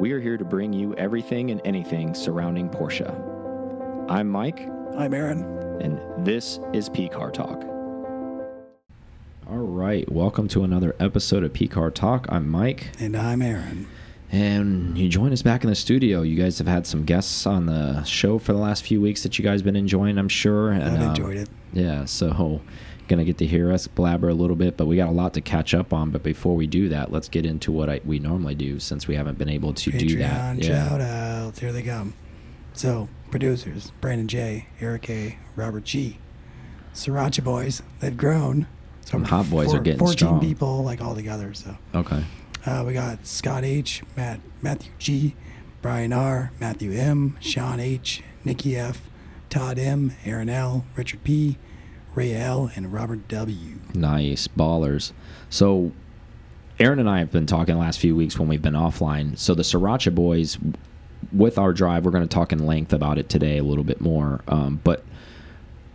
We are here to bring you everything and anything surrounding Porsche. I'm Mike, I'm Aaron. and this is PCAR Talk. All right, welcome to another episode of PCAR Talk. I'm Mike, And I'm Aaron. and you join us back in the studio. You guys have had some guests on the show for the last few weeks that you guys been enjoying, I'm sure. And, I've um, enjoyed it. Yeah, so gonna get to hear us blabber a little bit, but we got a lot to catch up on. But before we do that, let's get into what I, we normally do since we haven't been able to do that. Patreon shout outs. Here they come. So, producers Brandon J, Eric A, Robert G, Sriracha Boys. They've grown. So Them hot boys are four- getting 14 strong. people, like all together. So, Okay. uh, we got Scott H, Matt, Matthew G, Brian R, Matthew M, Sean H, Nikki F, Todd M, Aaron L, Richard P, Ray L, and Robert W. Nice ballers. So, Aaron and I have been talking the last few weeks when we've been offline. So the Sriracha Boys, with our drive, we're going to talk in length about it today a little bit more. Um, but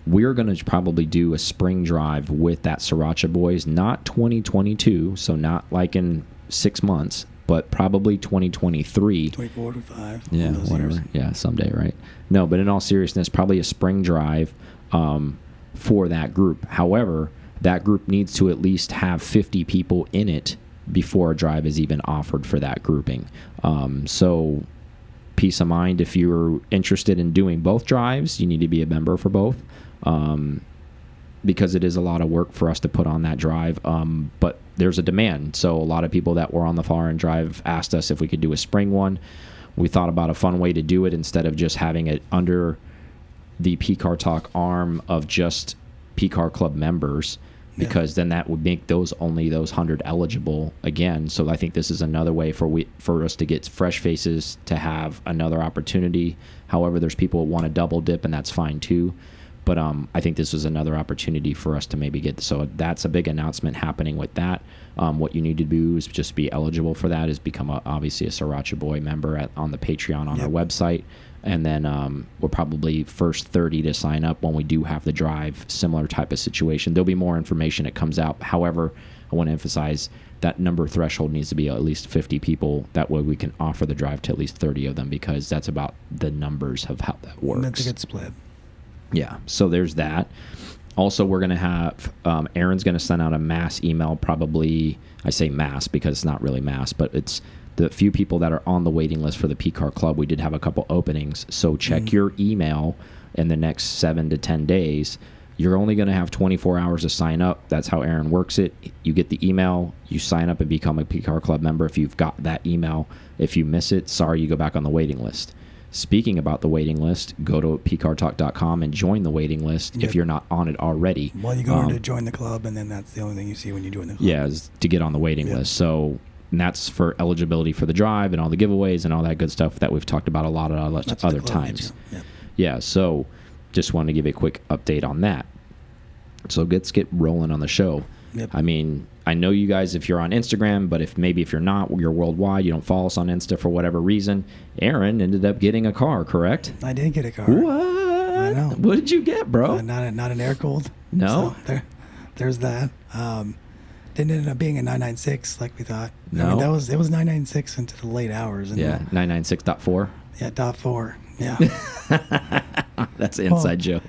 we're going to probably do a spring drive with that Sriracha Boys, not 2022, so not like in six months, but probably 2023. 24 to 5. Yeah, whatever. years. Yeah, someday, right? No, but in all seriousness, probably a spring drive um, for that group. However, that group needs to at least have 50 people in it before a drive is even offered for that grouping. Um, so, peace of mind if you're interested in doing both drives, you need to be a member for both. Um, because it is a lot of work for us to put on that drive. Um, but there's a demand. So a lot of people that were on the foreign drive asked us if we could do a spring one. We thought about a fun way to do it instead of just having it under the PCAR Talk arm of just PCAR Club members. Yeah. Because then that would make those only those hundred eligible again. So I think this is another way for we for us to get fresh faces to have another opportunity. However, there's people who want to double dip, and that's fine too but um, I think this is another opportunity for us to maybe get. So that's a big announcement happening with that. Um, what you need to do is just be eligible for that. Is become a, obviously a Sriracha Boy member at, on the Patreon on our website, and then um, we're probably first thirty to sign up when we do have the drive. Similar type of situation. There'll be more information that comes out. However, I want to emphasize that number threshold needs to be at least 50 people. That way we can offer the drive to at least 30 of them because that's about the numbers of how that works. That's a good split. Yeah. So there's that. Also, we're going to have um, Aaron's going to send out a mass email. Probably, I say mass because it's not really mass, but it's the few people that are on the waiting list for the PCAR Club. We did have a couple openings, so check Mhm. your email in the next seven to ten days. You're only going to have 24 hours to sign up. That's how Aaron works it. You get the email, you sign up and become a PCAR Club member. If you've got that email, if you miss it, sorry, you go back on the waiting list. Speaking about the waiting list, go to pcartalk.com and join the waiting list Yep. if you're not on it already. Well, you go Um, to join the club, and then that's the only thing you see when you join the club. Yeah, is to get on the waiting Yep. list. So and that's for eligibility for the drive and all the giveaways and all that good stuff that we've talked about a lot of other, That's other the club gets times. Yeah. Yeah, so just wanted to give a quick update on that. So let's get rolling on the show. Yep. I mean, I know you guys if you're on Instagram, but if maybe if you're not, you're worldwide, you don't follow us on Insta for whatever reason. Aaron ended up getting a car, correct? I did get a car. What? know. What did you get, bro? Uh, not a, not an air cooled. No? So there, there's that. Um, didn't end up being a 996 like we thought. I No? mean, that was it was 996 into the late hours. And yeah, 996.4. Yeah, dot four. Yeah. That's an inside joke.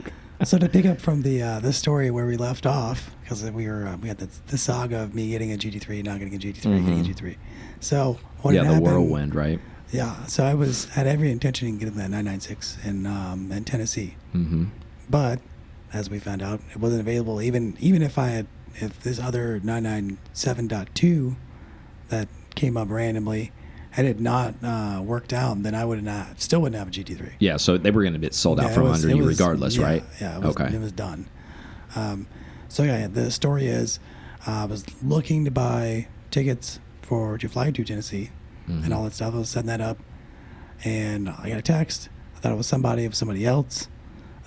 so to pick up from the uh, the story where we left off, because we were uh, we had the, the saga of me getting a GT3, not getting a GT3, getting a Mhm. GT3. So what yeah, the happened- whirlwind, right? Yeah. So I was had every intention of getting that 996 in um, in Tennessee, Mm-hmm. but as we found out, it wasn't available. Even even if I had if this other 997.2 that came up randomly had it not uh, worked out, then I would not still wouldn't have a GT3. Yeah, so they were going to get sold out Yeah, from was- under you was- regardless, yeah, right? Yeah. It was, okay. It was done. Um, so yeah, the story is, uh, I was looking to buy tickets for to fly to Tennessee Mhm. and all that stuff. I was setting that up, and I got a text. I thought it was somebody of somebody else,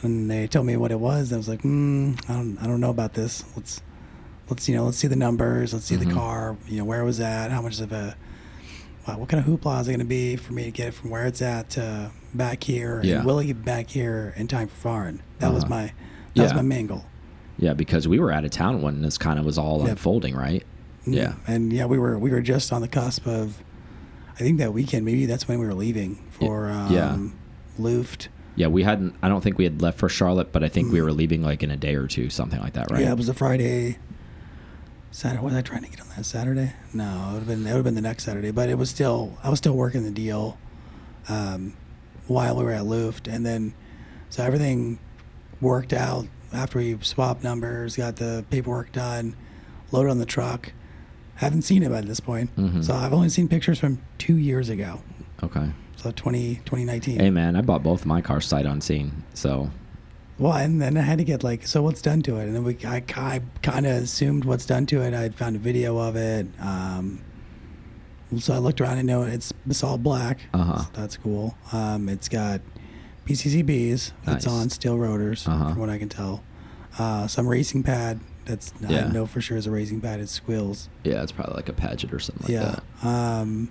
and they told me what it was. I was like, mm, I don't, I don't know about this. Let's, let's you know, let's see the numbers. Let's see Mhm. the car. You know, where it was at. How much of a wow, what kind of hoopla is it going to be for me to get it from where it's at to back here? Yeah. And will I get back here in time for foreign? That was Uh-huh. my that was Yeah. my main goal. Yeah, because we were out of town when this kind of was all Yep. unfolding, right? Mm, Yeah. And yeah, we were we were just on the cusp of I think that weekend maybe that's when we were leaving for um, yeah. Luft. Yeah, we hadn't. I don't think we had left for Charlotte, but I think we were leaving like in a day or two, something like that, right? Mm. Yeah, it was a Friday. Saturday. Was I trying to get on that Saturday? No, it would have been it would have been the next Saturday. But it was still I was still working the deal um, while we were at Luft, and then so everything worked out after we swapped numbers, got the paperwork done, loaded on the truck. Haven't seen it by this point, Mhm. so I've only seen pictures from two years ago. Okay. So 20, 2019. Hey man, I bought both my cars sight unseen, so Well, and then I had to get like, so what's done to it? And then we, I, I kind of assumed what's done to it. I found a video of it. Um, so I looked around and know it's, it's all black. Uh-huh. So that's cool. Um, it's got PCCBs. It's Nice. on steel rotors, Uh-huh. from what I can tell. Uh, some racing pad. That's Yeah. I know for sure is a racing pad. It's squills. yeah, it's probably like a Pagid or something like yeah. that. Um,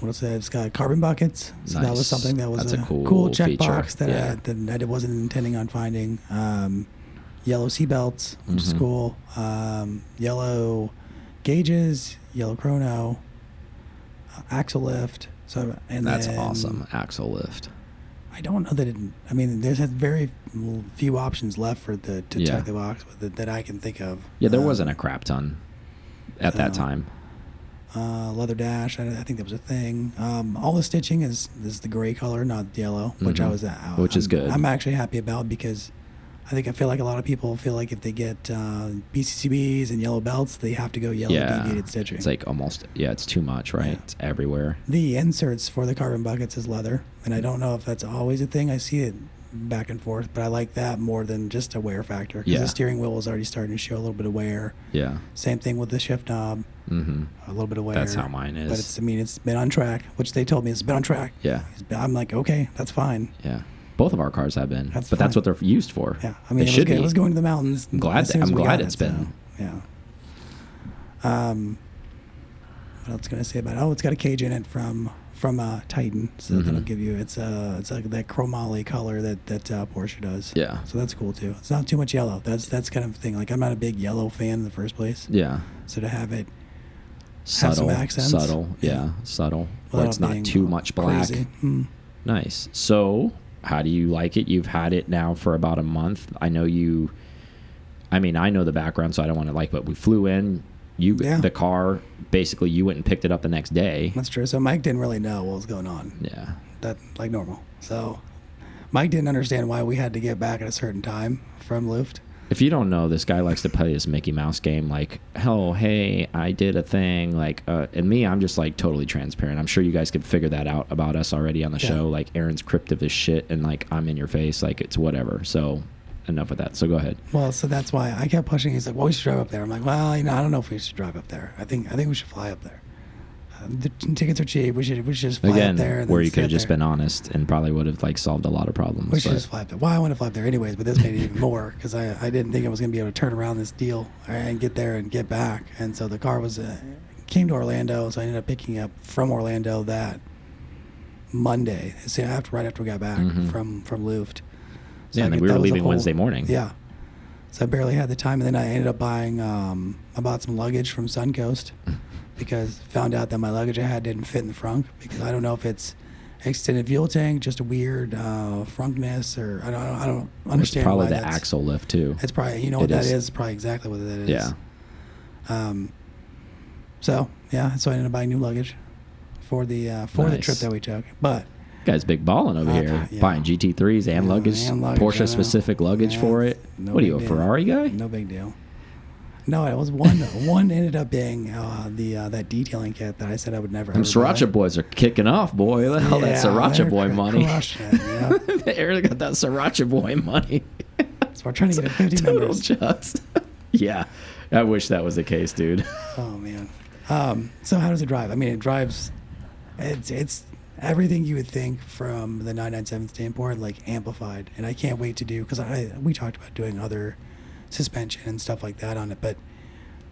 what else? It's got carbon buckets. So that was something that was That's a a, cool cool checkbox that, Yeah. I, that I wasn't intending on finding. Um, yellow seat belts, which is Mhm. cool. Um, yellow gauges, yellow chrono, uh, axle lift. So and That's then- awesome. Axle lift. I don't know that it. I mean, there's very few options left for the to Yeah. check the box that I can think of. Yeah, there Um, wasn't a crap ton at that no. time. Uh, leather dash. I, I think that was a thing. Um, all the stitching is is the gray color, not the yellow, which I Mhm. was uh, Which is I'm- good. I'm actually happy about because I think I feel like a lot of people feel like if they get uh, PCCBs and yellow belts, they have to go yellow yeah, deviated stitching. it's like almost yeah, it's too much, right? Yeah. It's everywhere. the inserts for the carbon buckets is leather, and I don't know if that's always a thing. I see it back and forth, but I like that more than just a wear factor because Yeah. the steering wheel was already starting to show a little bit of wear. Yeah. Same thing with the shift knob, Mm-hmm. a little bit of wear. That's how mine is. But it's, I mean, it's been on track, which they told me it's been on track. Yeah. Been- I'm like, okay, that's fine. Yeah. Both of our cars have been, That's but that's what they're used for. Yeah, I mean, it it, should was, be. it was going to the mountains. I'm glad that- I'm glad it's it, so, been. yeah. Um, what else can I say about it? Oh, it's got a cage in it from from uh, Titan, so that'll Mhm. give you it's uh it's like that chromoly color that that uh, Porsche does. Yeah. So that's cool too. It's not too much yellow. That's that's kind of the thing. Like I'm not a big yellow fan in the first place. Yeah. So to have it Subtle. accents. Subtle. Yeah. Yeah. Subtle. Where it's not too much black. Mm. Nice. So, how do you like it? You've had it now for about a month. I know you. I mean, I know the background, so I don't want to like. But we flew in. You Yeah. the car. Basically, you went and picked it up the next day. That's true. So Mike didn't really know what was going on. Yeah. that like normal. So Mike didn't understand why we had to get back at a certain time from Luft. If you don't know, this guy likes to play this Mickey Mouse game. Like, oh, hey, I did a thing. Like, uh, and me, I'm just like totally transparent. I'm sure you guys could figure that out about us already on the Yeah. show. Like, Aaron's cryptic as shit, and like I'm in your face. Like, it's whatever. So, enough of that. So go ahead. Well, so that's why I kept pushing. He's like, "Well, we should drive up there." I'm like, "Well, you know, I don't know if we should drive up there. I think I think we should fly up there. Uh, the t- tickets are cheap. We should we should just fly Again, up there." Where you could have just there. been honest and probably would have like solved a lot of problems. We should but- just fly up there. Well, I want to fly up there anyways, but this made it even more because I, I didn't think I was going to be able to turn around this deal and get there and get back. And so the car was uh, came to Orlando, so I ended up picking up from Orlando that Monday. So after right after we got back Mhm. from from Luft. So yeah, and then we were leaving whole- Wednesday morning. Yeah. So I barely had the time, and then I ended up buying. Um, I bought some luggage from Suncoast because found out that my luggage I had didn't fit in the frunk because I don't know if it's extended fuel tank, just a weird uh, frunkness, or I don't, I don't It's probably the axle lift too. It's probably you know what It that is. is. Probably exactly what that is. Yeah. Um. So yeah, so I ended up buying new luggage for the uh, for the trip that we took, but. Guy's big balling over Uh, here, yeah. buying GT3s and Yeah, luggage, and luggage. Porsche specific luggage Yeah, for it. no what are you, a deal. Ferrari guy? No big deal. No, it was one. one ended up being uh, the uh, that detailing kit that I said I would never. Them ever buy. Sriracha boys are kicking off, boy. All that Sriracha boy money. it, yeah. Aaron got that Sriracha boy money. So we're trying to get a 50 Total members. just. yeah, I wish that was the case, dude. Oh man. Um, so how does it drive? I mean, it drives. It's it's everything you would think from the 997 standpoint, like amplified. And I can't wait to do because I we talked about doing other suspension and stuff like that on it, but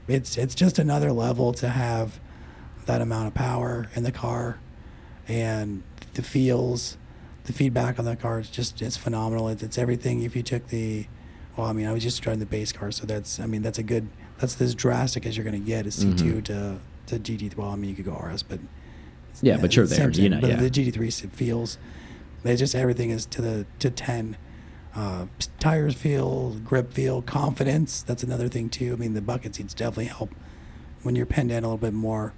it's it's just another level to have that amount of power in the car, and the feels, the feedback on the car is just it's phenomenal. It's, it's everything. If you took the, well, I mean, I was just driving the base car, so that's I mean that's a good that's as drastic as you're gonna get is C2 Mhm. to to GT. Well, I mean, you could go RS, but Yeah, but you're there, you know, But yeah. the GT3 s- feels, they just everything is to the to ten. Uh, tires feel, grip feel, confidence. That's another thing too. I mean, the bucket seats definitely help when you're pinned in a little bit more.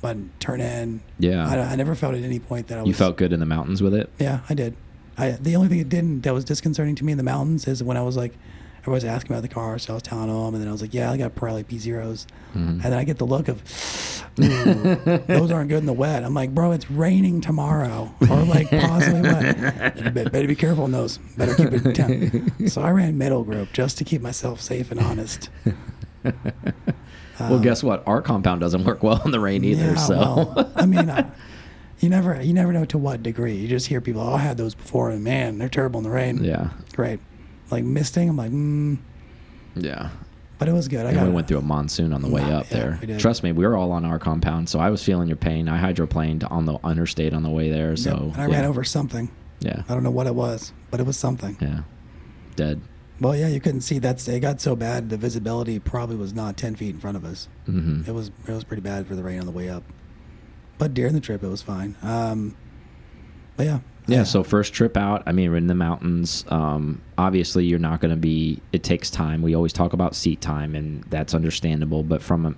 But turn in, Yeah. I, I never felt at any point that I was. You felt good in the mountains with it? Yeah, I did. I the only thing it didn't that was disconcerting to me in the mountains is when I was like, everyone was asking about the car, so I was telling them, and then I was like, yeah, I got Pirelli P zeros, Mhm. and then I get the look of, those aren't good in the wet. I'm like, bro, it's raining tomorrow, or like possibly wet. You better be careful in those. Better keep it down. So I ran middle group just to keep myself safe and honest. well, guess what? Our compound doesn't work well in the rain either. Um, Yeah, so well, I mean, uh, you never you never know to what degree. You just hear people, oh, I had those before, and man, they're terrible in the rain. yeah, Great. Like misting, I'm like, mm, yeah. but it was good. I And got we went through a monsoon on the way up yeah, there. Trust me, we were all on our compound, so I was feeling your pain. I hydroplaned on the interstate on the way there. Yep, So and I yeah. ran over something. Yeah, I don't know what it was, but it was something. yeah, dead. Well, yeah, you couldn't see. That's it got so bad. The visibility probably was not ten feet in front of us. hmm It was it was pretty bad for the rain on the way up. But during the trip, it was fine. Um, but yeah, Yeah, so first trip out, I mean, we're in the mountains. Um, obviously, you're not going to be. It takes time. We always talk about seat time, and that's understandable. But from a,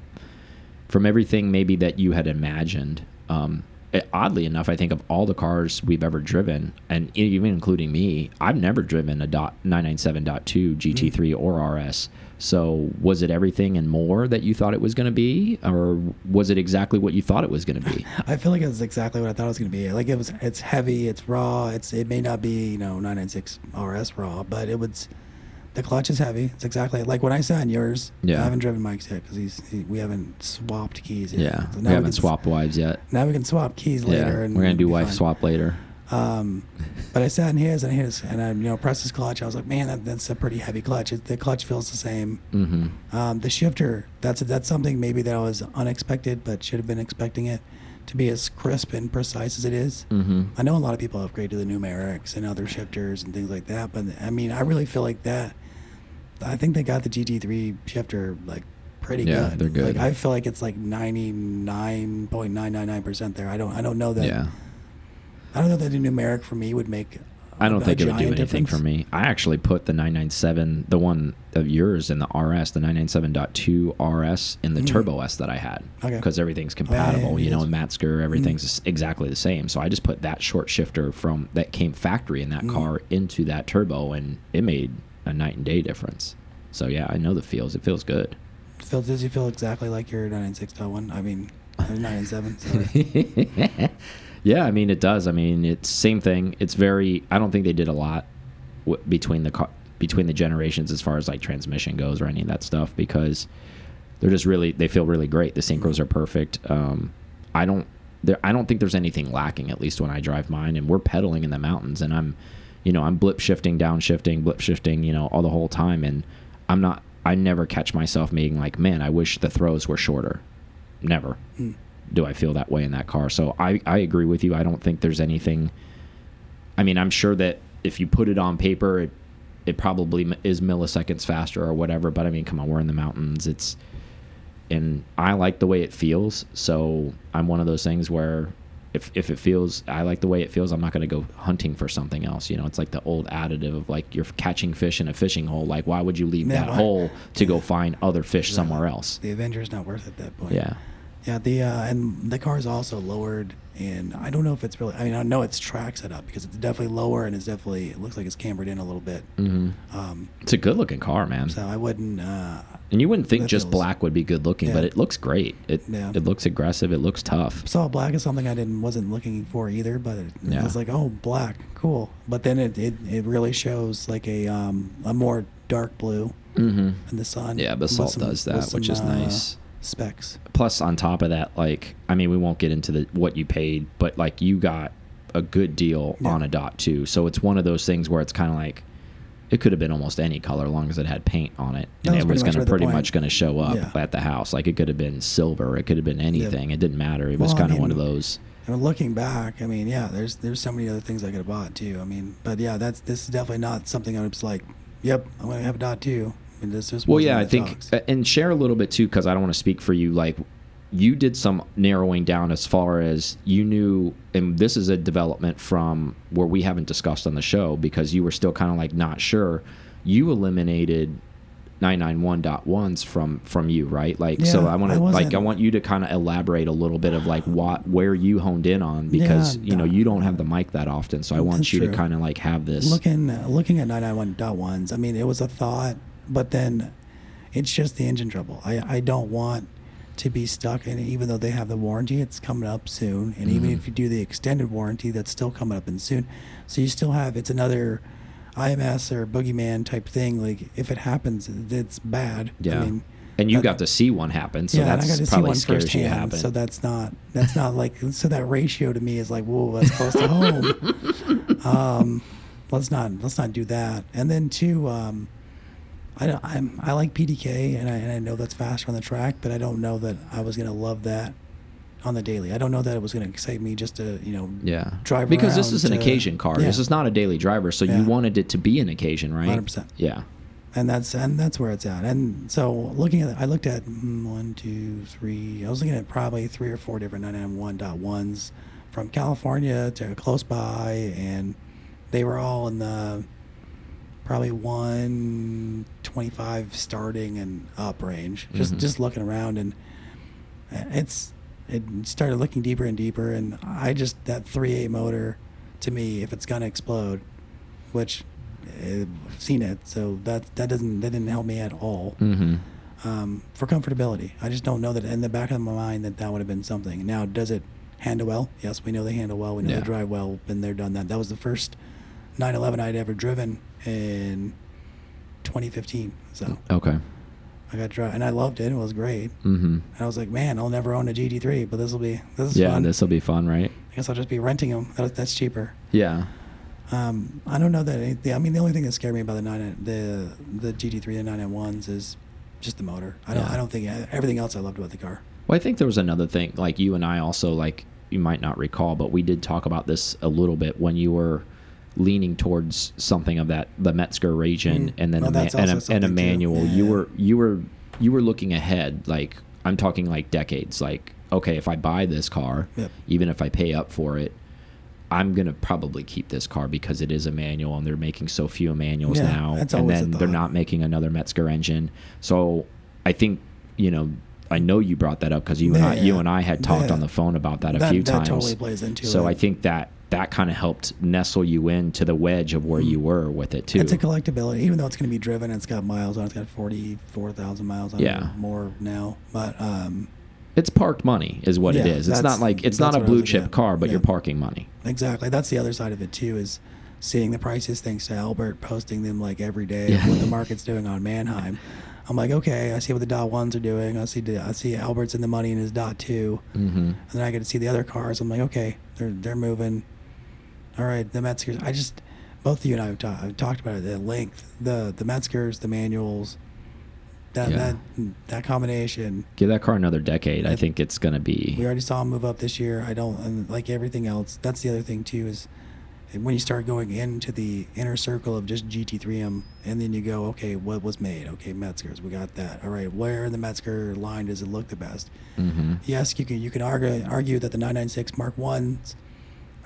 from everything maybe that you had imagined, um, it- oddly enough, I think of all the cars we've ever driven, and even including me, I've never driven a dot nine nine seven dot two GT3 or RS. So was it everything and more that you thought it was going to be, or was it exactly what you thought it was going to be? I feel like it's exactly what I thought it was going to be. Like it was, it's heavy, it's raw. It's it may not be you know 996 RS raw, but it was. The clutch is heavy. It's exactly like when I sat in yours. Yeah. I haven't driven Mike's yet because he's he, we haven't swapped keys yet. Yeah, So we haven't can swapped wives yet. Now we can swap keys later. Yeah, and we're gonna do wife swap later. Um, but I sat in his and his, and I you know pressed his clutch. I was like, man, that, that's a pretty heavy clutch. It, the clutch feels the same. Mm-hmm. Um, the shifter, that's that's something maybe that was unexpected, but should have been expecting it to be as crisp and precise as it is. Mm-hmm. I know a lot of people upgrade to the numerics and other shifters and things like that, but I mean, I really feel like that. I think they got the GT3 shifter like pretty Yeah, good. they're good. Like I feel like it's like ninety nine point nine nine nine percent there. I don't I don't know that. Yeah, I don't know that the numeric for me would make. I don't a think it would do anything for me. I actually put the 997, the one of yours in the RS, the 997.2 RS in the Mm. Turbo S that I had, Okay. because everything's yeah, yeah, compatible. you know, in Metzger, everything's s- exactly the same. So I just put that short shifter from that came factory in that Mm. car into that turbo, and it made a night and day difference. So yeah, I know the feels. It feels good. Phil, does you feel exactly like your 996.1? I mean, 997. Yeah, I mean it does. I mean it's same thing. It's very. I don't think they did a lot between the between the generations as far as like transmission goes or any of that stuff because they're just really they feel really great. The synchros are perfect. Um, I don't. There, I don't think there's anything lacking. At least when I drive mine, and we're pedaling in the mountains, and I'm, you know, I'm blip shifting, down shifting, blip shifting, you know, all the whole time, and I'm not. I never catch myself being like, man, I wish the throws were shorter. Never Mm. Do I feel that way in that car. So I, I agree with you. I don't think there's anything. I mean, I'm sure that if you put it on paper, it it probably is milliseconds faster or whatever. But I mean, come on, we're in the mountains. It's and I like the way it feels. So I'm one of those things where if if it feels, I like the way it feels. I'm not going to go hunting for something else. You know, it's like the old additive of like you're catching fish in a fishing hole. Like, why would you leave Yeah, that why- hole to go find other fish somewhere else? the Avenger's not worth it at that point. Yeah. Yeah, the uh, and the car is also lowered, and I don't know if it's really. I mean, I know it's track set up because it's definitely lower and it's definitely. It looks like it's cambered in a little bit. hmm Um, It's a good looking car, man. so I wouldn't. Uh, And you wouldn't think just feels- black would be good looking, Yeah. but it looks great. It Yeah. it looks aggressive. It looks tough. saw black is something I didn't wasn't looking for either, but it, Yeah. I was like, oh, black, cool. But then it, it, it really shows like a um a more dark blue Mm-hmm. in the sun. Yeah, Basalt some- does that, which is uh, nice. Specs. Plus, on top of that, like I mean, we won't get into the what you paid, but like you got a good deal Yeah. on a dot too. So it's one of those things where it's kind of like it could have been almost any color, as long as it had paint on it, That and was it was going to pretty much going to show up Yeah. at the house. Like it could have been silver, it could have been anything. It didn't matter. It was Well, I kind of one of mean, those. And looking back, I mean, yeah, there's there's so many other things I could have bought too. I mean, but yeah, that's this is definitely not something I was like, yep, I'm gonna have a dot too. Mean, this just Well, yeah, I think, talks. uh, and share a little bit too, because I don't want to speak for you. Like, you did some narrowing down as far as you knew, and this is a development from where we haven't discussed on the show because you were still kind of like not sure. You eliminated 991.1s from from you, right? Like, so I want to like I want you to kind of elaborate a little bit of like what where you honed in on because Yeah, you know you don't have the mic that often, so I want you to kind of like have this. looking looking at 991.1s i mean it was a thought but then it's just the engine trouble i i don't want to be stuck And even though they have the warranty it's coming up soon and even Mhm. if you do the extended warranty that's still coming up and soon so you still have it's another ims or boogeyman type thing like if it happens it's bad yeah, i mean and you that- got to see one happen, so yeah, and I got to see probably one firsthand. happen. So that's not that's not like so that ratio to me is like whoa that's close to home. um, let's not let's not do that. And then two, um, I don't, I'm I like PDK and I and I know that's faster on the track, but I don't know that I was gonna love that on the daily. I don't know that it was gonna excite me just to you know yeah, drive because this is an to- occasion car. This is not a daily driver, so Yeah. you wanted it to be an occasion, right? 100%. Yeah. and that's and that's where it's at. And so looking at, I looked at one, two, three. I was looking at probably three or four different 991.1s from California to close by, and they were all in the probably 125 starting and up range. Just Mhm. just looking around, and it's it started looking deeper and deeper, and I just that 3.8 motor to me, if it's gonna explode, which uh, I've seen it, so that that doesn't that didn't help me at all. Mm-hmm. Um, for comfortability, I just don't know that in the back of my mind that that would have been something. Now, does it handle well? Yes, we know they handle well. We know Yeah. they drive well. Been there, done that. That was the first 911 I'd ever driven in 2015. So Okay. I got to drive, and I loved it. It was great. Mm-hmm. And I was like, man, I'll never own a GT3, but this will be this is Yeah, this will be fun, right? I guess I'll just be renting them. That, that's cheaper. Yeah. Um, I don't know that. Any, I mean, the only thing that scared me about the nine, the the GT3 and 991s is just the motor. I don't. Yeah. I don't think everything else I loved about the car. Well, I think there was another thing. Like you and I also like you might not recall, but we did talk about this a little bit when you were leaning towards something of that the Metzger region Mm. and then Well, a, and, a, and a manual. Yeah, You were you were you were looking ahead. Like I'm talking like decades. Like okay, if I buy this car, Yep. even if I pay up for it. I'm gonna probably keep this car because it is a manual, and they're making so few manuals Yeah, now, and then they're not making another Metzger engine. So I think you know I know you brought that up because you and I, Yeah, you and I had talked Yeah. on the phone about that a that, few that times. totally plays into so it. I think that that kind of helped nestle you into the wedge of where you were with it too. Mm. it's a collectability, even though it's going to be driven. It's got miles on. it. It's got forty four thousand miles on. Yeah. it, more now, but um, It's parked money, is what it Yeah, is. It's not like it's not a what I was blue chip at. car, but Yeah. you're parking money. exactly. That's the other side of it too. Is seeing the prices thanks to Albert posting them like every day Yeah. what the market's doing on Manheim. I'm like, okay, I see what the dot ones are doing. I see I see Albert's in the money in his dot two. Mm-hmm. and then I get to see the other cars. I'm like, okay, they're they're moving. All right, the Metzgers. I just both of you and I have, ta- have talked about it at length. The the Metzgers, the manuals, that Yeah. that that combination. Give that car another decade. I I- think it's gonna be. We already saw them move up this year. I don't and like everything else. That's the other thing too is when you start going into the inner circle of just GT3M, and then you go, okay, what was made? Okay, Metzgers, we got that. All right, where in the Metzger line does it look the best? hmm yes, you can you can argue argue that the 996 Mark Ones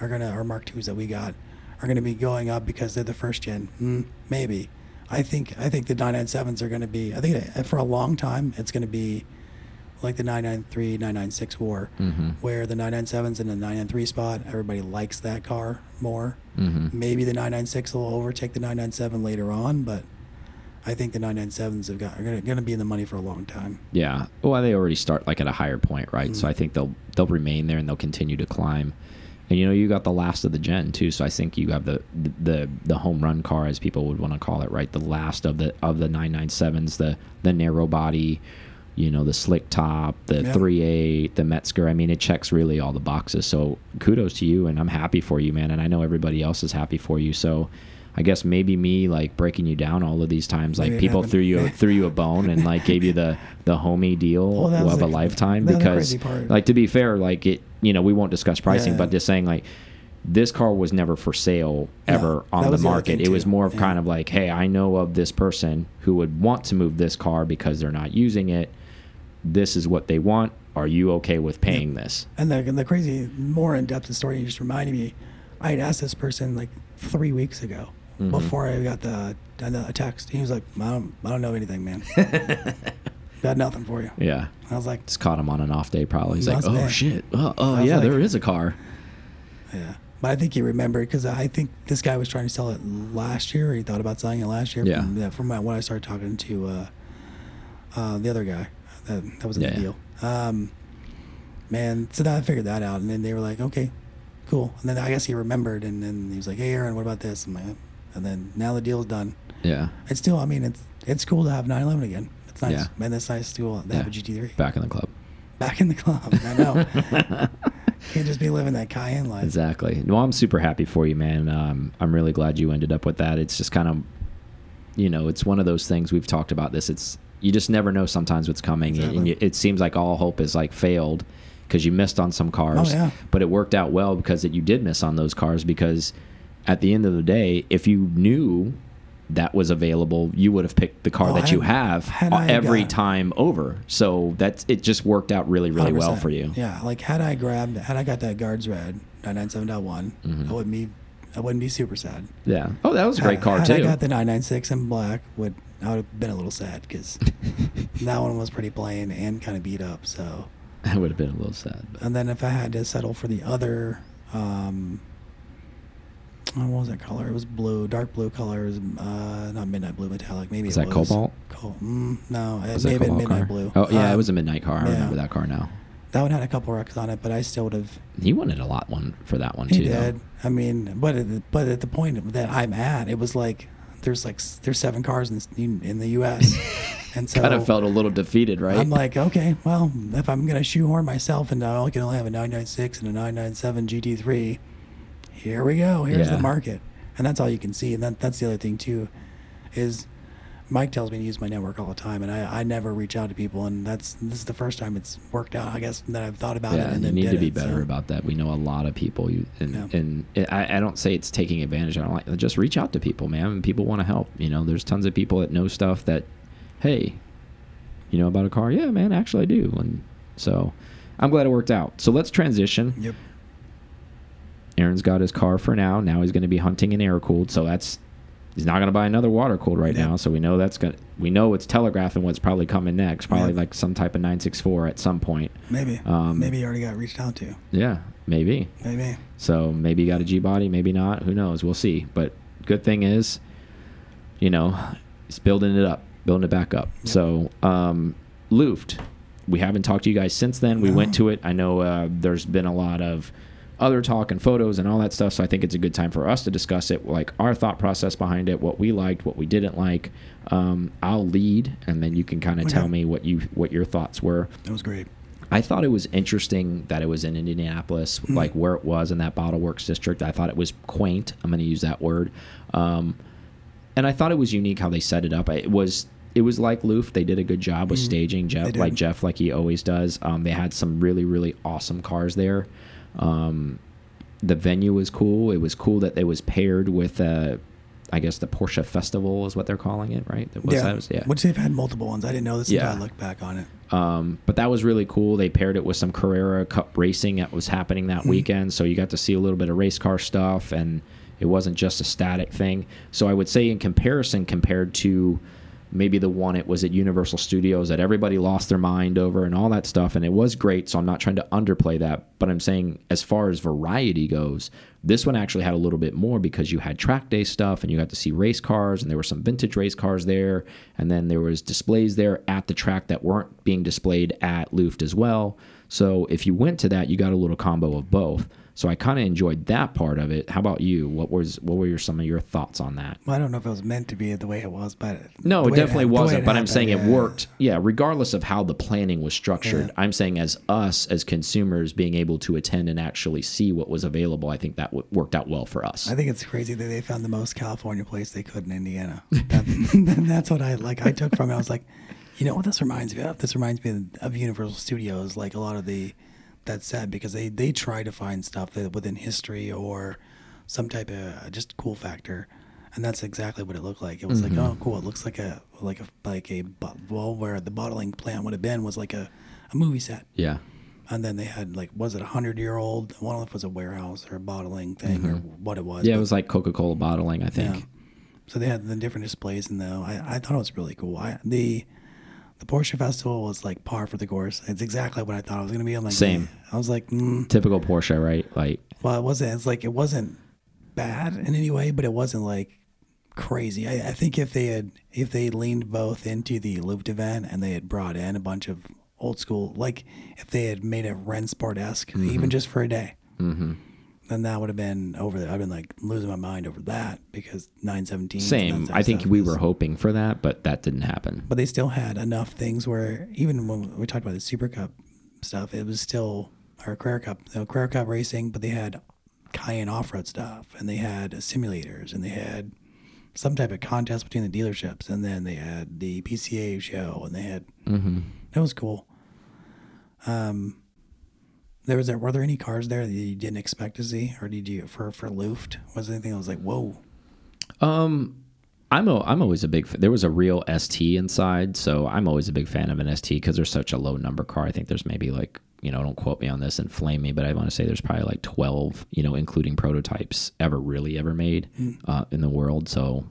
are gonna or Mark Twos that we got are gonna be going up because they're the first gen. Mm, maybe. I think I think the 997s are gonna be. I think for a long time it's gonna be like the 993 996 war, hmm where the 997s in the 993 spot. Everybody likes that car more. hmm Maybe the 996 will overtake the 997 later on, but. I think the 997s have got are gonna, gonna be in the money for a long time. Yeah. Well, they already start like at a higher point, right? So Mhm. I think they'll they'll remain there and they'll continue to climb. And you know, you got the last of the gen too. So I think you have the the the home run car, as people would want to call it, right? The last of the of the 997s, the the narrow body, you know, the slick top, the Yeah. 3.8, the Metzger. I mean, it checks really all the boxes. So kudos to you, and I'm happy for you, man. And I know everybody else is happy for you. So. I guess maybe me like breaking you down all of these times, like Maybe people threw you threw you a bone and like gave you the the homie deal Well, of a lifetime that was the because like to be fair like it you know we won't discuss pricing Yeah. but just saying like this car was never for sale ever No, on the was the market it was more of Yeah. kind of like hey i know of this person who would want to move this car because they're not using it this is what they want are you okay with paying this? And the, and the crazy, more in depth story you just reminded me, I had asked this person like three weeks ago Mm-hmm. before I got the, the text. He was like, I don't, I don't know anything, man. got nothing for you. Yeah. I was like, Just caught him on an off day, probably. He's like, oh, shit. Oh, oh yeah, like- there is a car. yeah. But I think he remembered because I think this guy was trying to sell it last year. He thought about selling it last year. Yeah. From, yeah, from when I started talking to uh, uh, the other guy that, that was in Yeah, the yeah. deal. Um, man, so then I figured that out. And then they were like, okay, cool. And then I guess he remembered. And then he was like, hey, Aaron, what about this? I'm like, and then now the deal's done. Yeah. It's still, I mean, it's it's cool to have 911 again. It's nice. Yeah. Man, it's nice to have Yeah. a GT3 Back in the club. back in the club. I know. Can't just be living that Cayenne life. Exactly. Well, I'm super happy for you, man. Um, I'm really glad you ended up with that. It's just kind of, you know, it's one of those things we've talked about. This, it's you just never know sometimes what's coming, and- and it seems like all hope is like failed because you missed on some cars. Oh, yeah. But it worked out well because that you did miss on those cars because at the end of the day, if you knew that was available, you would have picked the car Oh, that you have had uh, I every got- time over. So that's it. Just worked out really, really well 100%. for you. Yeah, like had I grabbed, had I got that guards red 997.1, Mhm. I wouldn't be, I wouldn't be super sad. Yeah. Oh, that was a great Had- car had too. I got the 996 in black, would I would have been a little sad because that one was pretty plain and kind of beat up. So, I would have been a little sad. But. and then if I had to settle for the other, um, what was that color? It was blue, dark blue color. It was, uh, not midnight blue metallic. Maybe Was it that was cobalt? Col- mm, no, it Was may that have been midnight car? blue. Oh yeah, it Um, was a midnight car. I yeah. remember that car now. That one had a couple wrecks on it, but I still would have. He wanted a lot one for that one He too. though. did. I mean, but at the, but at the point that I'm at, it was like there's like there's seven cars in in the U.S. and so kind of felt a little defeated, right? I'm like, okay, well, if I'm gonna shoehorn myself and I can only have a 996 and a 997 GT3, here we go. Here's Yeah. the market, and that's all you can see. And that that's the other thing too, is Mike tells me to use my network all the time, and I, I never reach out to people, and that's this is the first time it's worked out. I guess that I've thought about it. and you then need to be it, better so. about that. We know a lot of people, you and Yeah. and I, I don't say it's taking advantage. I don't like just reach out to people, man. And people want to help. You know, there's tons of people that know stuff that, hey, you know about a car? Yeah, man, actually I do. And so, I'm glad it worked out. So let's transition. Yep. Aaron's got his car for now. Now he's going to be hunting an air cooled. So that's he's not going to buy another water cooled right Yep. now. So we know that's going. to We know it's telegraphing what's probably coming next. Probably Yep. like some type of 964 at some point. Maybe. Um, maybe he already got reached out to. Yeah, maybe. Maybe. So maybe you got a G body, maybe not. Who knows? We'll see. But good thing is, you know, he's building it up, building it back up. Yep. So um, Luft, we haven't talked to you guys since then. We No. went to it. I know uh, there's been a lot of other talk and photos and all that stuff. So I think it's a good time for us to discuss it, like our thought process behind it, what we liked, what we didn't like. Um, I'll lead, and then you can kind of Okay. tell me what you what your thoughts were. That was great. I thought it was interesting that it was in Indianapolis, Hmm. like where it was in that Bottleworks district. I thought it was quaint. I'm going to use that word. Um, and I thought it was unique how they set it up. It was it was like Luft. They did a good job with Mhm. staging Jeff, like Jeff, like he always does. Um, they had some really really awesome cars there. Um, the venue was cool. It was cool that it was paired with. Uh, I guess the Porsche Festival is what they're calling it, right? That was- yeah. that was- yeah. Which they've had multiple ones. I didn't know this Yeah. until I looked back on it. Um, but that was really cool. They paired it with some Carrera Cup racing that was happening that Mhm. weekend, so you got to see a little bit of race car stuff, and it wasn't just a static thing. So I would say, in comparison, compared to maybe the one it was at Universal Studios that everybody lost their mind over and all that stuff, and it was great. So I'm not trying to underplay that, but I'm saying as far as variety goes, this one actually had a little bit more because you had track day stuff and you got to see race cars and there were some vintage race cars there and then there was displays there at the track that weren't being displayed at Luft as well. So if you went to that, you got a little combo of both. So I kind of enjoyed that part of it. How about you? What was what were your, some of your thoughts on that? Well, I don't know if it was meant to be the way it was, but No, it definitely way wasn't. But I'm happened, saying it worked. Yeah, regardless of how the planning was structured, Yeah. I'm saying as us as consumers being able to attend and actually see what was available, I think that w worked out well for us. I think it's crazy that they found the most California place they could in Indiana. That, that's what I like. I took from it. I was like, you know what this reminds me of? This reminds me of Universal Studios. Like a lot of the that's sad because they they try to find stuff that within history or some type of uh, just cool factor, and that's exactly what it looked like. It was like, oh, cool. It looks like a like a like a well, where the bottling plant would have been was like a a movie set. Yeah. And then they had like, was it a hundred year old? One of them was a warehouse or a bottling thing or what it was. Mm-hmm. Yeah, it was like Coca Cola bottling, I think. yeah. So they had the different displays and though. I, I thought it was really cool. I, the the Porsche Festival was like par for the course. It's exactly what I thought it was going to be. I'm like, Same. I was like, mm, Typical Porsche, right? Like, well, it wasn't. It's like it wasn't bad in any way, but it wasn't like crazy. I, I think if they had if they leaned both into the Luft event and they had brought in a bunch of old school, like if they had made it Rennsport esque, even just for a day, mm-hmm. Then that would have been over. The, I've been like losing my mind over that because 917. same. I think we were hoping for that, but that didn't happen. but they still had enough things where even when we talked about the Super Cup stuff, it was still or Carrera Cup, no Carrera Cup racing, but they had Cayenne off road stuff and they had simulators and they had some type of contest between the dealerships and then they had the PCA show and they had Mm-hmm. that was cool. Um, there was there were there any cars there that you didn't expect to see or did you for for Luft was there anything that was like whoa Um, I'm a, I'm always a big. There was a real ST inside, so I'm always a big fan of an ST because there's such a low number car. I think there's maybe like you know, don't quote me on this and flame me, but I want to say there's probably like 12, you know, including prototypes ever really ever made uh, in the world. So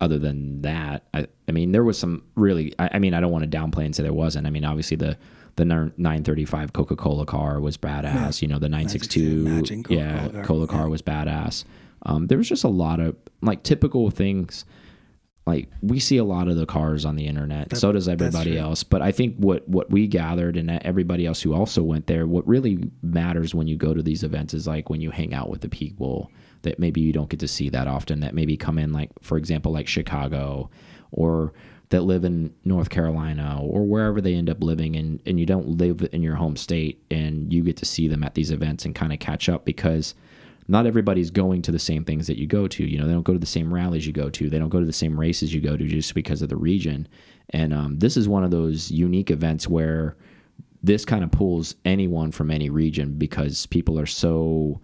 other than that, I, I mean, there was some really. I, I mean, I don't want to downplay and say there wasn't. I mean, obviously the the 935 Coca Cola car was badass. You know, the 962, matching Coca-Cola yeah, car, Cola car yeah. was badass. Um, there was just a lot of like typical things. Like we see a lot of the cars on the internet. so does everybody else. But I think what what we gathered and everybody else who also went there, what really matters when you go to these events is like when you hang out with the people that maybe you don't get to see that often. That maybe come in like for example like Chicago or that live in North Carolina or wherever they end up living and, and you don't live in your home state and you get to see them at these events and kind of catch up because not everybody's going to the same things that you go to. You know, they don't go to the same rallies you go to. They don't go to the same races you go to just because of the region. And um, this is one of those unique events where this kind of pulls anyone from any region because people are so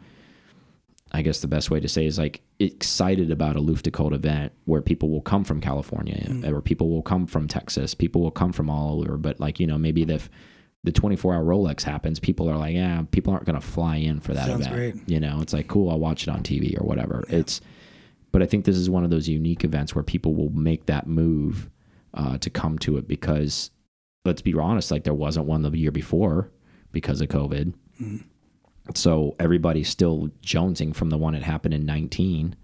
I guess the best way to say is like excited about a Luftgekühlt event where people will come from California or people will come from Texas, people will come from all over. But like you know, maybe the the 24 hour Rolex happens, people are like, yeah, people aren't going to fly in for that Sounds event. great. You know, it's like cool, I'll watch it on TV or whatever. It's, but I think this is one of those unique events where people will make that move uh, to come to it because let's be honest, like there wasn't one the year before because of COVID. So everybody's still jonesing from the one that happened in 19.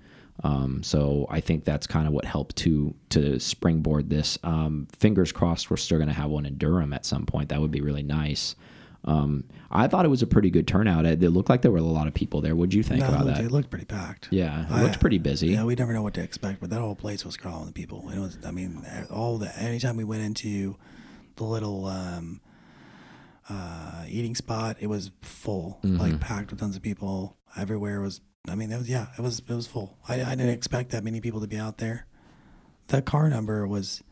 Um, so I think that's kind of what helped to to springboard this. Um, fingers crossed, we're still going to have one in Durham at some point. That would be really nice. Um, I thought it was a pretty good turnout. It, it looked like there were a lot of people there. What'd you think No, it about looked, that? it looked pretty packed. yeah, it I- looked pretty busy. Yeah, we never know what to expect, but that whole place was crawling with people. It was, I mean, all the anytime we went into the little um, uh, eating spot, it was full, Mm-hmm. like packed with tons of people. Everywhere was, I mean, it was yeah, it was it was full. I, I didn't expect that many people to be out there. The car number was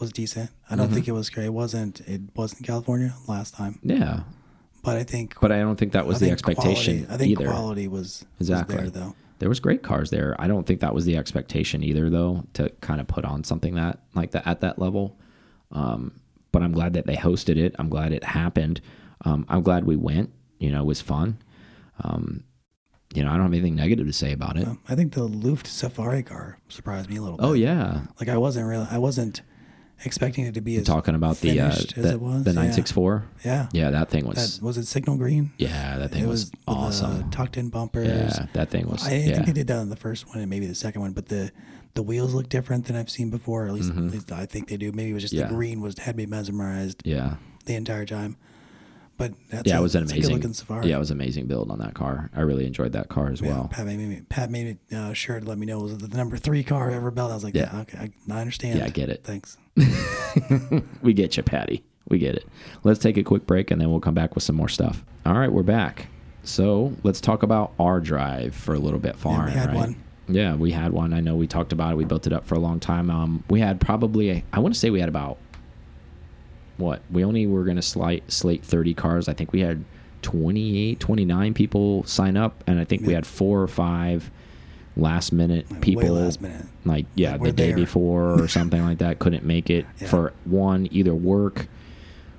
was decent. I don't Mm-hmm. think it was great. It wasn't it wasn't California last time, yeah, but I think but I don't think that was I the expectation Quality, I think either. quality was, Exactly. was there though. There was great cars there. I don't think that was the expectation either, though, to kind of put on something that like that at that level. Um, but I'm glad that they hosted it. I'm glad it happened. Um, I'm glad we went. You know, it was fun. Um, you know, I don't have anything negative to say about it. Um, I think the Luft Safari car surprised me a little bit. Oh yeah, Like I wasn't really, I wasn't expecting it to be as talking about the uh, the, it was. the 964. Yeah. Yeah, that thing was. That was it. Signal green. yeah, that thing it was, was, awesome. The tucked in bumpers. yeah, that thing was. I, I yeah. think they did that on the first one and maybe the second one, but the the wheels look different than I've seen before. At least, at least I think they do. Maybe it was just Mm-hmm. Yeah. the green was had me mesmerized yeah. the entire time. But that's Yeah, a, it was an amazing. looking Safari. Yeah, it was amazing build on that car. I really enjoyed that car as Yeah, well. Pat made me. Pat made me uh, sure to let me know it was the number three car I ever built. I was like, Yeah. yeah, okay, I, I understand. Yeah, I get it. Thanks. we get you, Patty. We get it. Let's take a quick break and then we'll come back with some more stuff. All right, we're back. So let's talk about our drive for a little bit, Farn. we had right? one. Yeah, we had one. I know we talked about it. We built it up for a long time. Um, we had probably, I want to say we had about, what? We only were going to slate, slate 30 cars. I think we had 28, 29 people sign up. And I think we had four or five last minute Way people last minute. like yeah Like, the day there. before or something like that couldn't make it Yeah. for one either work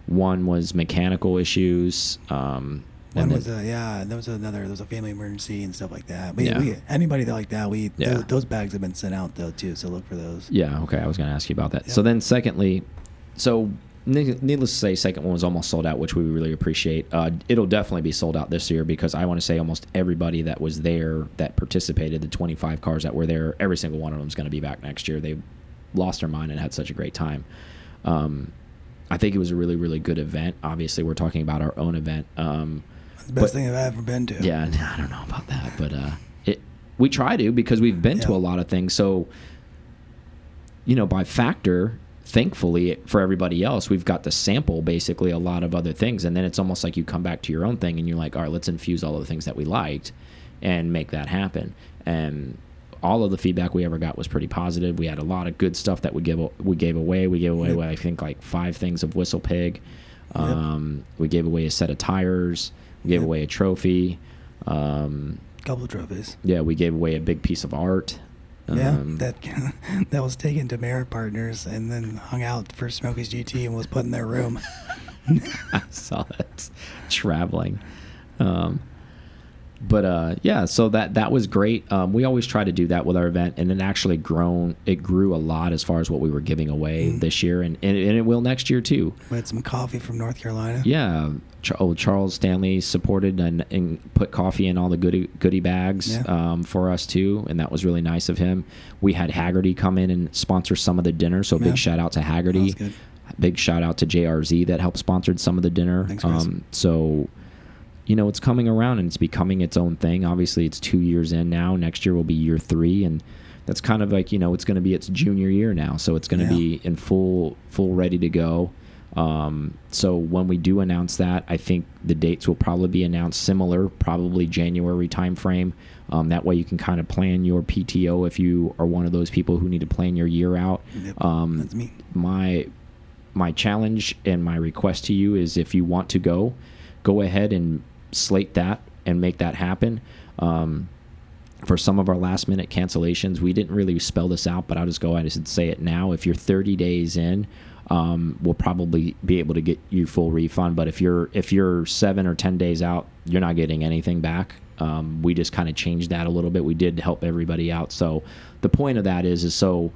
one was mechanical issues. Um, One was a yeah. There was another. There was a family emergency and stuff like that. We, Yeah. we anybody that like that, we Yeah. those, those bags have been sent out though too. So look for those. Yeah, okay. I was going to ask you about that. Yeah. So then, secondly, so needless to say, second one was almost sold out, which we really appreciate. Uh, it'll definitely be sold out this year because I want to say almost everybody that was there that participated, the 25 cars that were there, every single one of them is going to be back next year. They lost their mind and had such a great time. Um, I think it was a really, really good event. Obviously, we're talking about our own event. Um, the best But- thing I've ever been to. yeah, I don't know about that, but uh, it we try to because we've been to a lot of things. So, you know, by factor, thankfully for everybody else, we've got to sample basically a lot of other things, and then it's almost like you come back to your own thing, and you're like, all right, let's infuse all of the things that we liked, and make that happen. And all of the feedback we ever got was pretty positive. We had a lot of good stuff that we give we gave away. We gave away Yep. what I think like five things of Whistle Pig. Yep. Um, We gave away a set of tires. We gave Yep. away a trophy. Um, couple of trophies. yeah, we gave away a big piece of art. yeah, Um, that that was taken to Merit Partners and then hung out for Smokey's GT and was put in their room. I saw that traveling. Um, but uh, yeah, so that that was great. Um, we always try to do that with our event, and it actually grown. It grew a lot as far as what we were giving away Mm. this year, and, and and it will next year too. We had some coffee from North Carolina. Yeah, Ch oh, Charles Stanley supported and, and put coffee in all the goodie goodie bags Yeah. um, for us too, and that was really nice of him. We had Hagerty come in and sponsor some of the dinner, so Yeah. big shout out to Hagerty. Big shout out to JRZ that helped sponsored some of the dinner. Thanks, guys. um, so, you know, it's coming around and it's becoming its own thing. Obviously, it's two years in now. Next year will be year three, and that's kind of like you know, it's going to be its junior year now. So it's going to Yeah. be in full, full ready to go. Um, so when we do announce that, I think the dates will probably be announced similar, probably January timeframe. Um, that way you can kind of plan your PTO if you are one of those people who need to plan your year out. Yep, Um, that's me. my my challenge and my request to you is if you want to go, go ahead and slate that and make that happen. Um, for some of our last minute cancellations, we didn't really spell this out, but I'll just go ahead and say it now. If you're 30 days in, um, we'll probably be able to get you full refund. But if you're if you're seven or 10 days out, you're not getting anything back. Um, we just kind of changed that a little bit. We did help everybody out. So the point of that is is so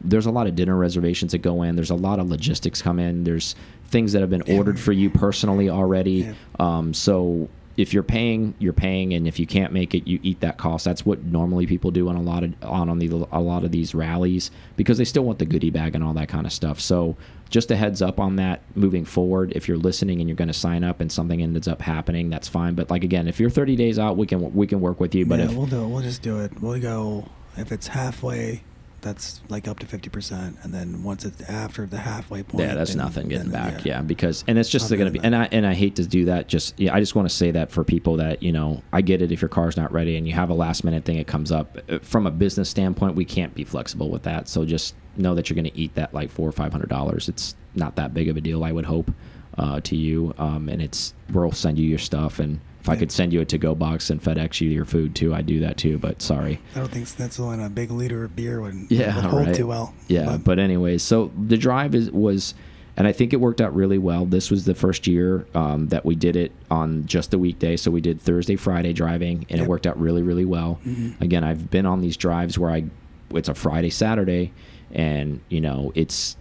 there's a lot of dinner reservations that go in. There's a lot of logistics come in. There's things that have been ordered for you personally already. Um, so if you're paying, you're paying, and if you can't make it, you eat that cost. That's what normally people do on a lot of on on the a lot of these rallies because they still want the goodie bag and all that kind of stuff. So just a heads up on that moving forward. If you're listening and you're going to sign up and something ends up happening, that's fine. But like again, if you're 30 days out, we can we can work with you. But yeah, if we'll do it. We'll just do it. We'll go if it's halfway. That's like up to fifty percent, and then once it's after the halfway point, Yeah, that's then- nothing getting then, back. Yeah. because and it's just going to be, like and I and I hate to do that. Just yeah, I just want to say that for people that you know, I get it if your car's not ready and you have a last minute thing, it comes up. Uh, From a business standpoint, we can't be flexible with that. So just know that you're going to eat that like four or five hundred dollars. It's not that big of a deal, I would hope, uh, to you. Um, and it's we'll send you your stuff, and if I could send you a to go box and FedEx you your food too, I'd do that too. But sorry. I don't think Schnitzel and a big liter of beer would, Yeah, would hold right. too well. Yeah, but, anyways, so the drive is was, and I think it worked out really well. This was the first year um, that we did it on just the weekday, so we did Thursday, Friday driving, and it worked out really, really well. Mhm. Again, I've been on these drives where I, it's a Friday, Saturday, and you know it's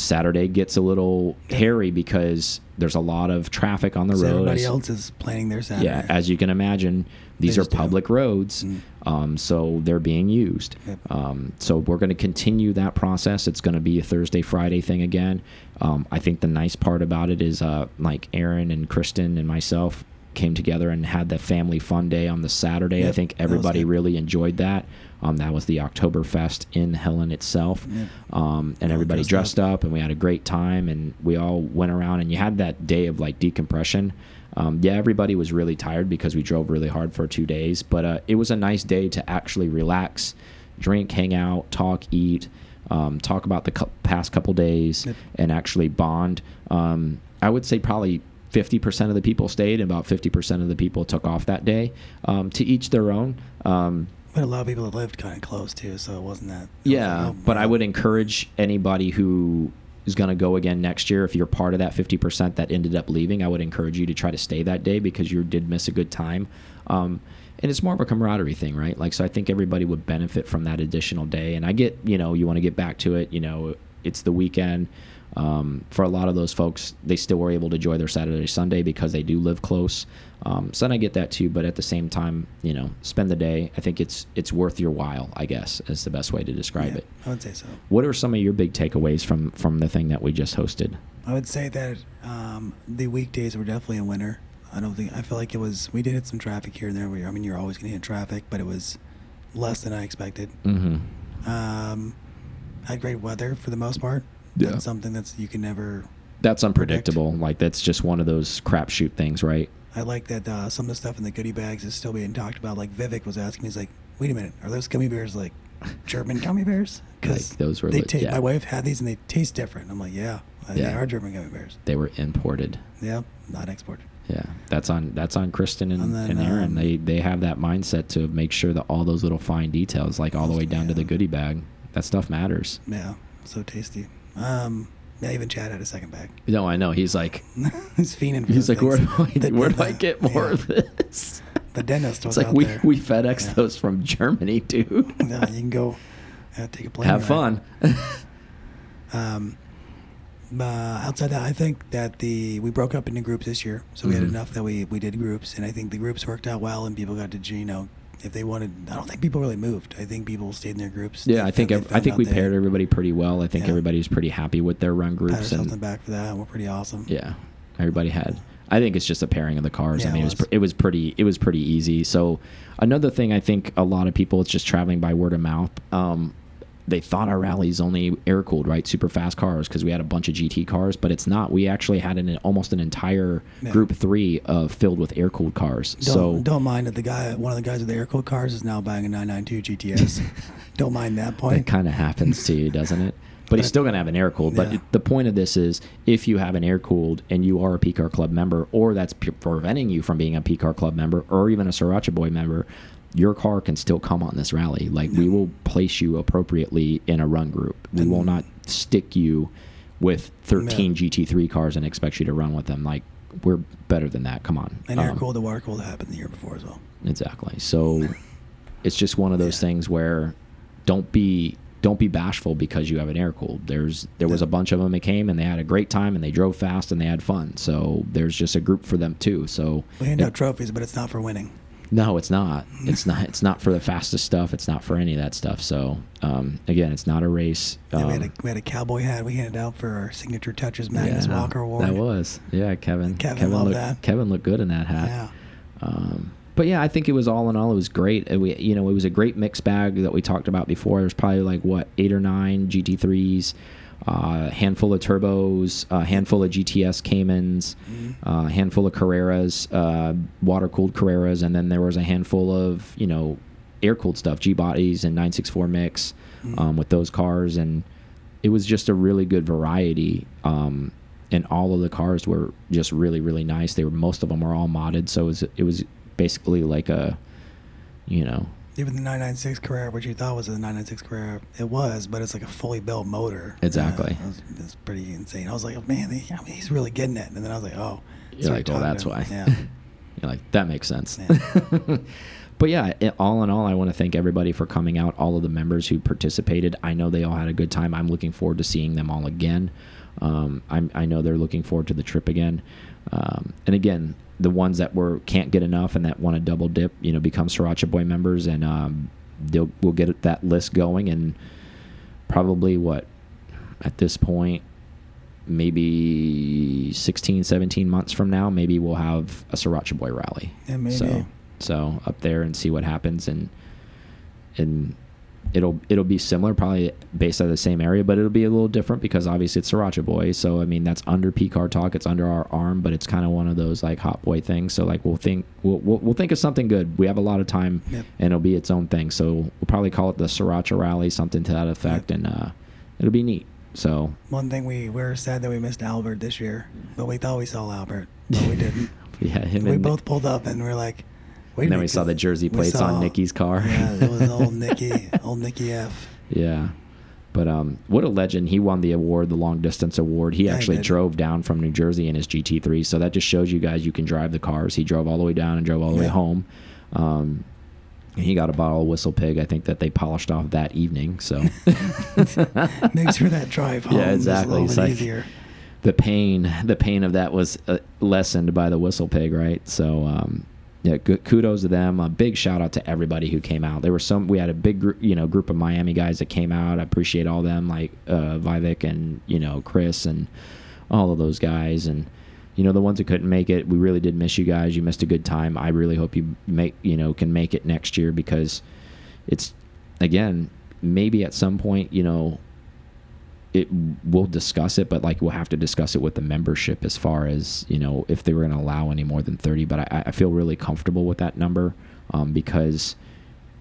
Saturday gets a little hairy because there's a lot of traffic on the road. everybody as- else is planning their Saturday. yeah, as you can imagine, these They are just do. public roads, Mm. um, so they're being used. Yep. Um, so we're going to continue that process. It's going to be a Thursday, Friday thing again. Um, I think the nice part about it is uh, like Aaron and Kristen and myself came together and had the family fun day on the Saturday. I think everybody really enjoyed that. Um, that was the Oktoberfest in Helen itself. Um, and everybody dressed dressed up. and we had a great time and we all went around and you had that day of like decompression. Um, yeah, everybody was really tired because we drove really hard for two days, but uh, it was a nice day to actually relax, drink, hang out, talk, eat, um, talk about the past couple days, Yep. and actually bond. Um, I would say probably 50% of the people stayed, and about 50% of the people took off that day. Um, to each their own. But a lot of people that lived kind of close too, so it wasn't that. it yeah, oh, but I would encourage anybody who is going to go again next year, if you're part of that 50% that ended up leaving, I would encourage you to try to stay that day because you did miss a good time. Um, and it's more of a camaraderie thing, right? Like, so I think everybody would benefit from that additional day. And I get, you know, you want to get back to it, you know, it's the weekend. Um, for a lot of those folks, they still were able to enjoy their Saturday, Sunday because they do live close. Um, so then I get that too, but at the same time, you know, spend the day. I think it's it's worth your while. I guess is the best way to describe Yeah, it. I would say so. What are some of your big takeaways from from the thing that we just hosted? I would say that um, the weekdays were definitely a winner. I don't think I feel like it was. We did hit some traffic here and there. Where, I mean, you're always going to hit traffic, but it was less than I expected. Mm-hmm. Um, had great weather for the most part. Yeah. That's something that's you can never. That's unpredictable. Like that's just one of those crapshoot things, right? I like that uh, some of the stuff in the goodie bags is still being talked about. Like Vivek was asking me, he's like, "Wait a minute, are those gummy bears like German gummy bears?" Like, those were they lit- yeah. My wife had these and they taste different. I'm like, "Yeah, uh, they are German gummy bears." They were imported. Yeah, not exported. Yeah, that's on that's on Kristen and, And then, and Aaron. um, they they have that mindset to make sure that all those little fine details, like all the way down to the goodie bag, that stuff matters. Yeah, so tasty. Um, yeah, even Chad had a second bag. No, I know. He's like, he's fiending. For he's like, where do. I The- where do the- I get more yeah. of this? The dentist was It's like we there. we FedEx Yeah. those from Germany, dude. yeah, you can go uh, take a plane. Have fun. Um, uh, outside that, I think that the we broke up into groups this year, so we had Mhm. enough that we we did groups, and I think the groups worked out well, and people got to you know if they wanted. I don't think people really moved. I think people stayed in their groups. yeah, They I think found- they ev- I think we paired everybody pretty well. I think Yeah. everybody's pretty happy with their run Pat groups ourselves and on the back for that. We're pretty awesome. Yeah, everybody had. I think it's just a pairing of the cars. Yeah, I mean, it it was was. it was pretty it was pretty easy. So another thing, I think a lot of people it's just traveling by word of mouth. Um, they thought our rallies only air cooled, right? Super fast cars because we had a bunch of GT cars, but it's not. We actually had an almost an entire Yeah. group three uh, filled with air cooled cars. Don't, so don't mind that the guy, one of the guys with the air cooled cars, is now buying a 992 GTS. don't mind that point. kind of happens to you, doesn't it? But he's still going to have an air cooled. But it- the point of this is if you have an air cooled and you are a PCAR Club member, or that's preventing you from being a PCAR Club member, or even a Sriracha Boy member, your car can still come on this rally. Like, we will place you appropriately in a run group. We will not stick you with 13 Yeah. GT3 cars and expect you to run with them. Like, we're better than that. Come on. And air Um, cooled, the water cooled happened the year before as well. Exactly. So it's just one of those Yeah. things where don't be don't be bashful because you have an air cooled. There's there was a bunch of them that came and they had a great time and they drove fast and they had fun. So there's just a group for them too. So We hand out trophies, but it's not for winning. No, it's not. It's not. It's not for the fastest stuff. It's not for any of that stuff. So um, again, it's not a race. Yeah, we, had a, Um, we had a cowboy hat we handed out for our signature touches Magnus yeah, Walker Award. That was yeah, Kevin. Kevin loved looked, that. Kevin looked good in that hat. Yeah. Um, but yeah, I think it was all in all, it was great. We, you know, it was a great mix bag that we talked about before. There's probably like what eight or nine GT3s, uh, handful of turbos, a handful of GTS Caymans, a handful of Carreras, uh, water cooled Carreras, and then there was a handful of you know air cooled stuff, G bodies and 964 mix um, with those cars, and it was just a really good variety. Um, and all of the cars were just really really nice. They were most of them were all modded, so it was, it was basically like a, you know, Even the 996 Carrera, which you thought was a 996 Carrera, it was, but it's like a fully built motor. Exactly. Uh, it was, it pretty insane. I was like, oh, man, I mean, he's really getting it. And then I was like, oh. you're like, well, that's why. Yeah. you're like, that makes sense. Yeah. but yeah, it, all in all, I want to thank everybody for coming out. All of the members who participated. I know they all had a good time. I'm looking forward to seeing them all again. Um, I'm, I know they're looking forward to the trip again. Um, and again, the ones that were can't get enough and that want to double dip, you know, become Sriracha Boy members, and um, they'll we'll get that list going. And probably what at this point maybe 16 17 months from now maybe we'll have a sriracha boy rally Yeah, maybe. so so up there and see what happens and and it'll it'll be similar probably based out of the same area but it'll be a little different because obviously it's sriracha boy. So i mean that's under PCAR Talk. It's under our arm but it's kind of one of those like hot boy things. So like we'll think we'll, we'll, we'll think of something good. We have a lot of time Yep. and it'll be its own thing. So we'll probably call it the sriracha rally something to that effect. Yep. and uh it'll be neat. So One thing we, we're sad that we missed Albert this year, but we thought we saw Albert, but we didn't. yeah him we both pulled up and we are like, wait and then we saw the jersey plates saw- on Nikki's car. Yeah, it was old Nikki, old Nikki F. Yeah. But um, what a legend! He won the award, the long distance award. He Yeah, actually drove down from New Jersey in his GT3, so that just shows you guys you can drive the cars. He drove all the way down and drove all the way home. Um, and he got a bottle of Whistle Pig. I think that they polished off that evening. So Makes for that drive home Yeah, exactly. a little It's like- easier. the pain, the pain of that was uh, lessened by the Whistle Pig, right? So um, yeah, kudos to them. A big shout out to everybody who came out. There were some. We had a big group, you know, group of Miami guys that came out. I appreciate all them, like uh, Vivek and you know Chris and all of those guys, and you know the ones that couldn't make it. We really did miss you guys. You missed a good time. I really hope you make you know can make it next year because it's again maybe at some point you know it we'll discuss it, but like we'll have to discuss it with the membership as far as you know if they were going to allow any more than thirty. But I, I feel really comfortable with that number um, because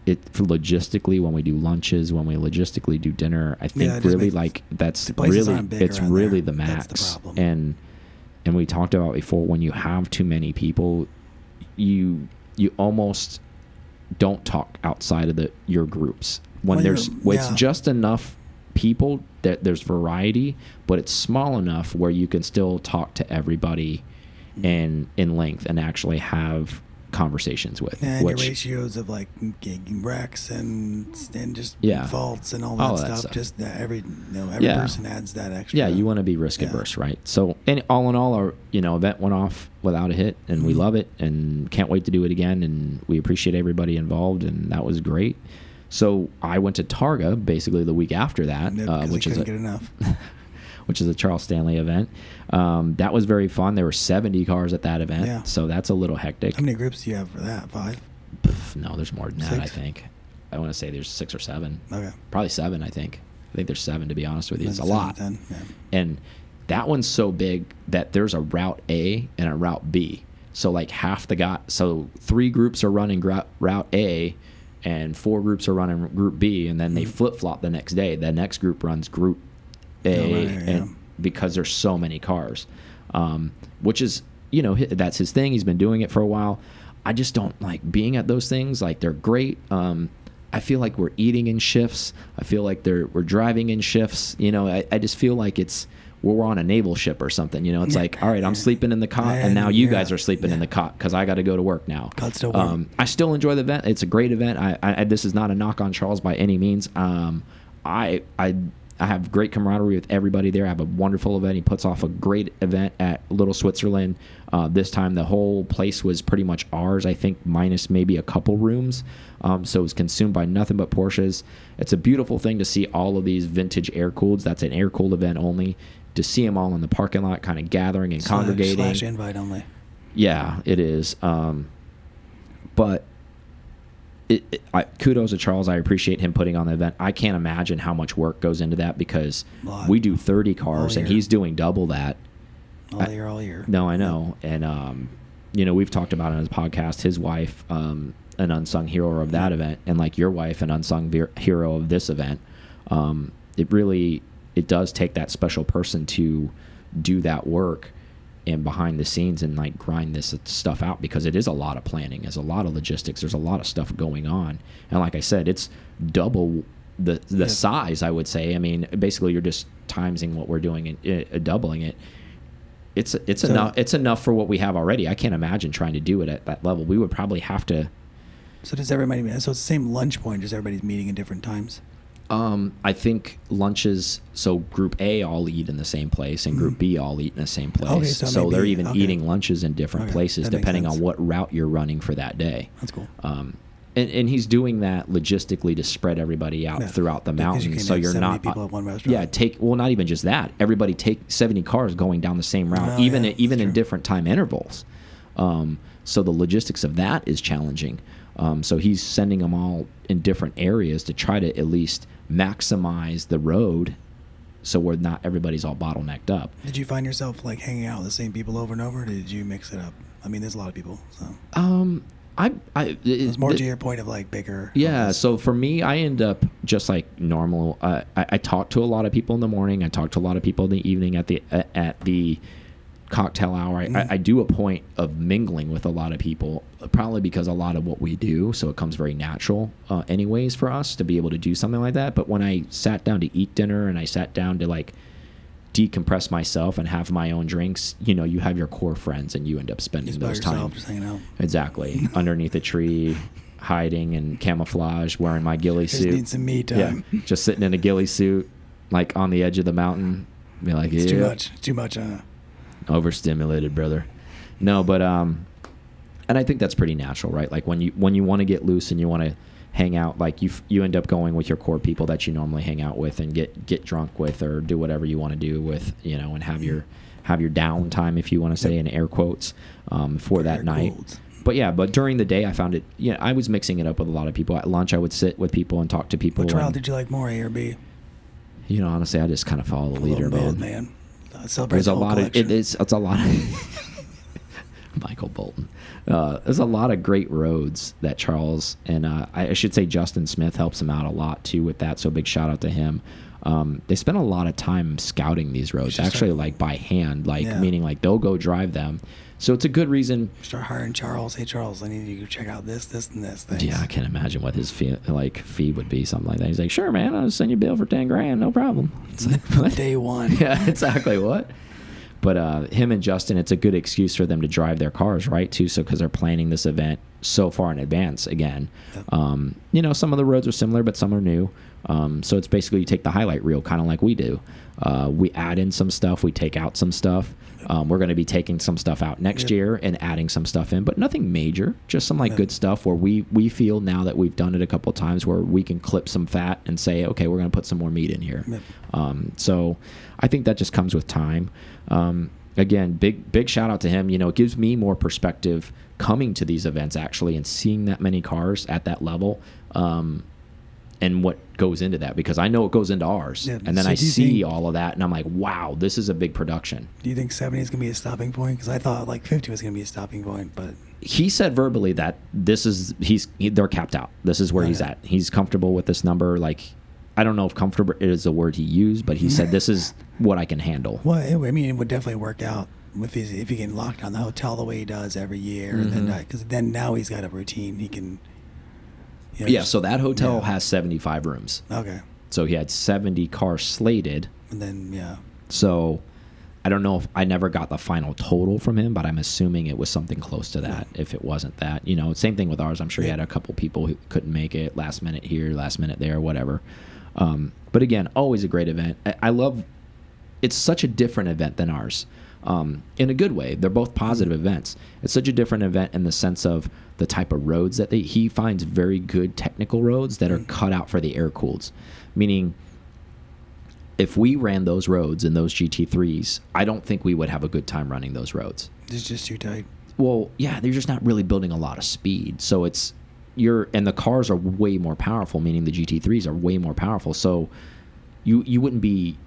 it logistically when we do lunches, when we logistically do dinner, I think Yeah, really like that's really it's really there. the the max problem. and and we talked about before when you have too many people, you you almost don't talk outside of the your groups when Well, there's you're- it's just enough people that there's variety but it's small enough where you can still talk to everybody Mm-hmm. and in length and actually have conversations with And which your ratios of like wrecks and and just Yeah. faults and all that, All of that stuff. stuff. Just that every you know every Yeah. person adds that extra. yeah you want to be risk Yeah. right so and all in all our you know event went off without a hit and we Mhm. love it and can't wait to do it again and we appreciate everybody involved and that was great so i went to targa basically the week after that Yeah, uh, which is a, enough. which is a Charles Stanley event. Um, that was very fun. There were 70 cars at that event, Yeah. so that's a little hectic. How many groups do you have for that? Five. Pff, no, there's more than that. I think. I want to say there's six or seven. Okay. Probably seven. I think. I think there's seven to be honest with you. It's a Seven, lot. Ten. Yeah. And that one's so big that there's a route A and a route B. So like half the guy. So three groups are running route A, and four groups are running group B, and then they Mhm. flip flop the next day. The next group runs group A, right, yeah. because there's so many cars, um, which is you know that's his thing. He's been doing it for a while. I just don't like being at those things. Like they're great. Um, I feel like we're eating in shifts. I feel like they're we're driving in shifts. You know, I, I just feel like it's we're on a naval ship or something. You know, it's Yeah. like all right, I'm sleeping in the cot, and And, now you yeah, guys are sleeping in the cot because I got to go to work now. Still warm. Um, I still enjoy the event. It's a great event. I, I this is not a knock on Charles by any means. Um, I I I have great camaraderie with everybody there. I have a wonderful event. He puts off a great event at Little Switzerland. Uh, this time the whole place was pretty much ours. I think minus maybe a couple rooms. Um, so it was consumed by nothing but Porsches. It's a beautiful thing to see all of these vintage air cooled. That's an air cooled event only. To see them all in the parking lot, kind of gathering and Slash- congregating. Slash invite only. Yeah, it is. Um, but it, it, I, kudos to Charles. I appreciate him putting on the event. I can't imagine how much work goes into that because we do 30 cars and he's doing double that. All I- year, all year. No, I know. And, um, you know, we've talked about on his podcast, his wife, um, an unsung hero of that event, and like your wife, an unsung hero of this event. Um, it really, it does take that special person to do that work and behind the scenes and like grind this stuff out because it is a lot of planning. There's a lot of logistics. There's a lot of stuff going on. And like I said, it's double the the Yeah. size. I would say. I mean, basically, you're just timesing what we're doing and uh, doubling it. It's it's So- enough. It's enough for what we have already. I can't imagine trying to do it at that level. We would probably have to. So does everybody? So it's the same lunch point. Just everybody's meeting at different times. Um, I think lunches. So Group A all eat in the same place, and Group. B all eat in the same place. Okay, so so they're even okay. eating lunches in different Okay, places depending on what route you're running for that day. That's cool. Um, and, and he's doing that logistically to spread everybody out Yeah, throughout the because you so you're not. people at one restaurant. Yeah, take well, not even just that. Everybody take seventy cars going down the same route, Oh, even yeah, even in true. different time intervals. Um, so the logistics of that is challenging. Um, so he's sending them all in different areas to try to at least maximize the road, so we're not everybody's all bottlenecked up. Did you find yourself like hanging out with the same people over and over? Or did you mix it up? I mean, there's a lot of people, so Um, I, I it's more it- to your point of like bigger. Yeah, office. so for me, I end up just like normal. Uh, I, I talk to a lot of people in the morning. I talk to a lot of people in the evening at the at the cocktail hour. I, Mm. I, I do a point of mingling with a lot of people, probably because a lot of what we do, so it comes very natural, uh, anyways, for us to be able to do something like that. But when I sat down to eat dinner and I sat down to like decompress myself and have my own drinks, you know, you have your core friends and you end up spending Just those time just hanging out. exactly underneath a tree, hiding and camouflage, wearing my ghillie Just suit. need some me Yeah, time. just sitting in a ghillie suit, like on the edge of the mountain. Be like, It's yeah, too much. Too much. Uh, overstimulated, brother. No, but um, and I think that's pretty natural, right? Like when you when you want to get loose and you want to hang out, like you you end up going with your core people that you normally hang out with and get get drunk with or do whatever you want to do with, you know, and have your have your downtime, if you want to say in air quotes, um, for that Air night. quotes. But yeah, but during the day, I found it. Yeah, I was mixing it up with a lot of people. At lunch, I would sit with people and talk to people. trial and- did you like more, A or B? you know, honestly, I just kind of follow the leader, man. man. There's a lot of collection. it is it's a lot of Michael Bolton. Uh, there's a lot of great roads that Charles and uh, I I should say Justin Smith helps him out a lot too with that. So big shout out to him. Um, they spend a lot of time scouting these roads, actually, like by hand, like Yeah. meaning like they'll go drive them. So it's a good reason. Start hiring Charles. Hey, Charles, I need you to check out this, this, and this. Things. Yeah, I can't imagine what his fee like fee would be, something like that. He's like, "Sure, man, I'll send you a bill for ten grand, no problem." It's like, what? Day one. yeah, exactly. What? But uh, him and Justin, it's a good excuse for them to drive their cars, right? Too, so because they're planning this event so far in advance. Again, Yep. um, you know, some of the roads are similar, but some are new. Um, so it's basically you take the highlight reel, kind of like we do. Uh, we add in some stuff, we take out some stuff. Um, we're going to be taking some stuff out next Yep. year and adding some stuff in, but nothing major. Just some like Yeah. good stuff where we we feel now that we've done it a couple of times where we can clip some fat and say, okay, we're going to put some more meat in here. Yep. Um, so I think that just comes with time. Um, again, big big shout out to him. You know, it gives me more perspective coming to these events actually and seeing that many cars at that level. Um, and what goes into that because I know it goes into ours, Yeah, and then so I see think- all of that, and I'm like, "Wow, this is a big production." Do you think 70 is going to be a stopping point? Because I thought like 50 was going to be a stopping point, but he said verbally that this is he's he, they're capped out. This is where he's at. He's comfortable with this number. Like, I don't know if comfortable is the word he used, but he said this is what I can handle. well, it, I mean, it would definitely work out if he's if he can lock down the hotel the way he does every year, and Mhm. then because then now he's got a routine. He can. Yeah, just- so that hotel yeah. has 75 rooms. Okay, So he had 70 cars slated. and then yeah, So I don't know if I never got the final total from him, but I'm assuming it was something close to that. If it wasn't that, you know, same thing with ours. I'm sure he had a couple people who couldn't make it last minute here, last minute there, whatever. Um, but again, always a great event. I, I love. It's such a different event than ours. Um, in a good way, they're both positive events. It's such a different event in the sense of the type of roads that they. He finds very good technical roads that are cut out for the air cooled, meaning if we ran those roads in those GT3s, I don't think we would have a good time running those roads. it's just too tight. Well, yeah, they're just not really building a lot of speed. So it's you're and the cars are way more powerful, meaning the GT3s are way more powerful. So you you wouldn't be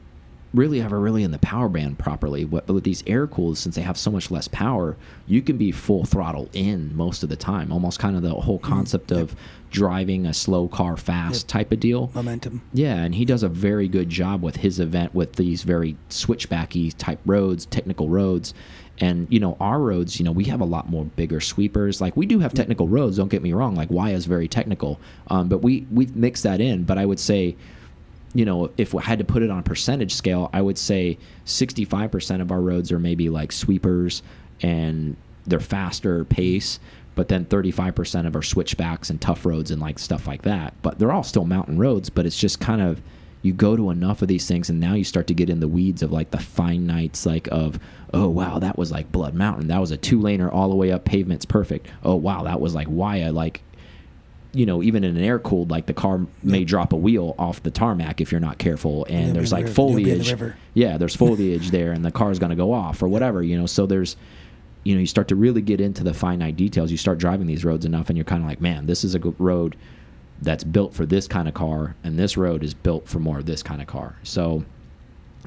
really ever really in the power band properly. But with these air cooled, since they have so much less power, you can be full throttle in most of the time. Almost kind of the whole concept of driving a slow car fast Yep. type of deal. Momentum. Yeah, and he does a very good job with his event with these very switchbacky type roads, technical roads. And you know, our roads, you know, we have a lot more bigger sweepers. Like we do have technical roads, don't get me wrong. Like Wayah is very technical. Um, but we we mix that in, but I would say you know, if I had to put it on a percentage scale, I would say 65% of our roads are maybe like sweepers and they're faster pace, but then 35% of our switchbacks and tough roads and like stuff like that. But they're all still mountain roads, but it's just kind of you go to enough of these things and now you start to get in the weeds of like the fine nights like of oh wow that was like blood mountain. That was a two laner all the way up. Pavement's perfect. Oh wow that was like why i like you know, even in an air cooled, like the car may Yep. drop a wheel off the tarmac if you're not careful, and You'll there's like river- you'll be in the foliage. Yeah, there's foliage there, and the car's going to go off or whatever, you know. So there's, you know, you start to really get into the finite details. You start driving these roads enough, and you're kind of like, man, this is a good road that's built for this kind of car, and this road is built for more of this kind of car. So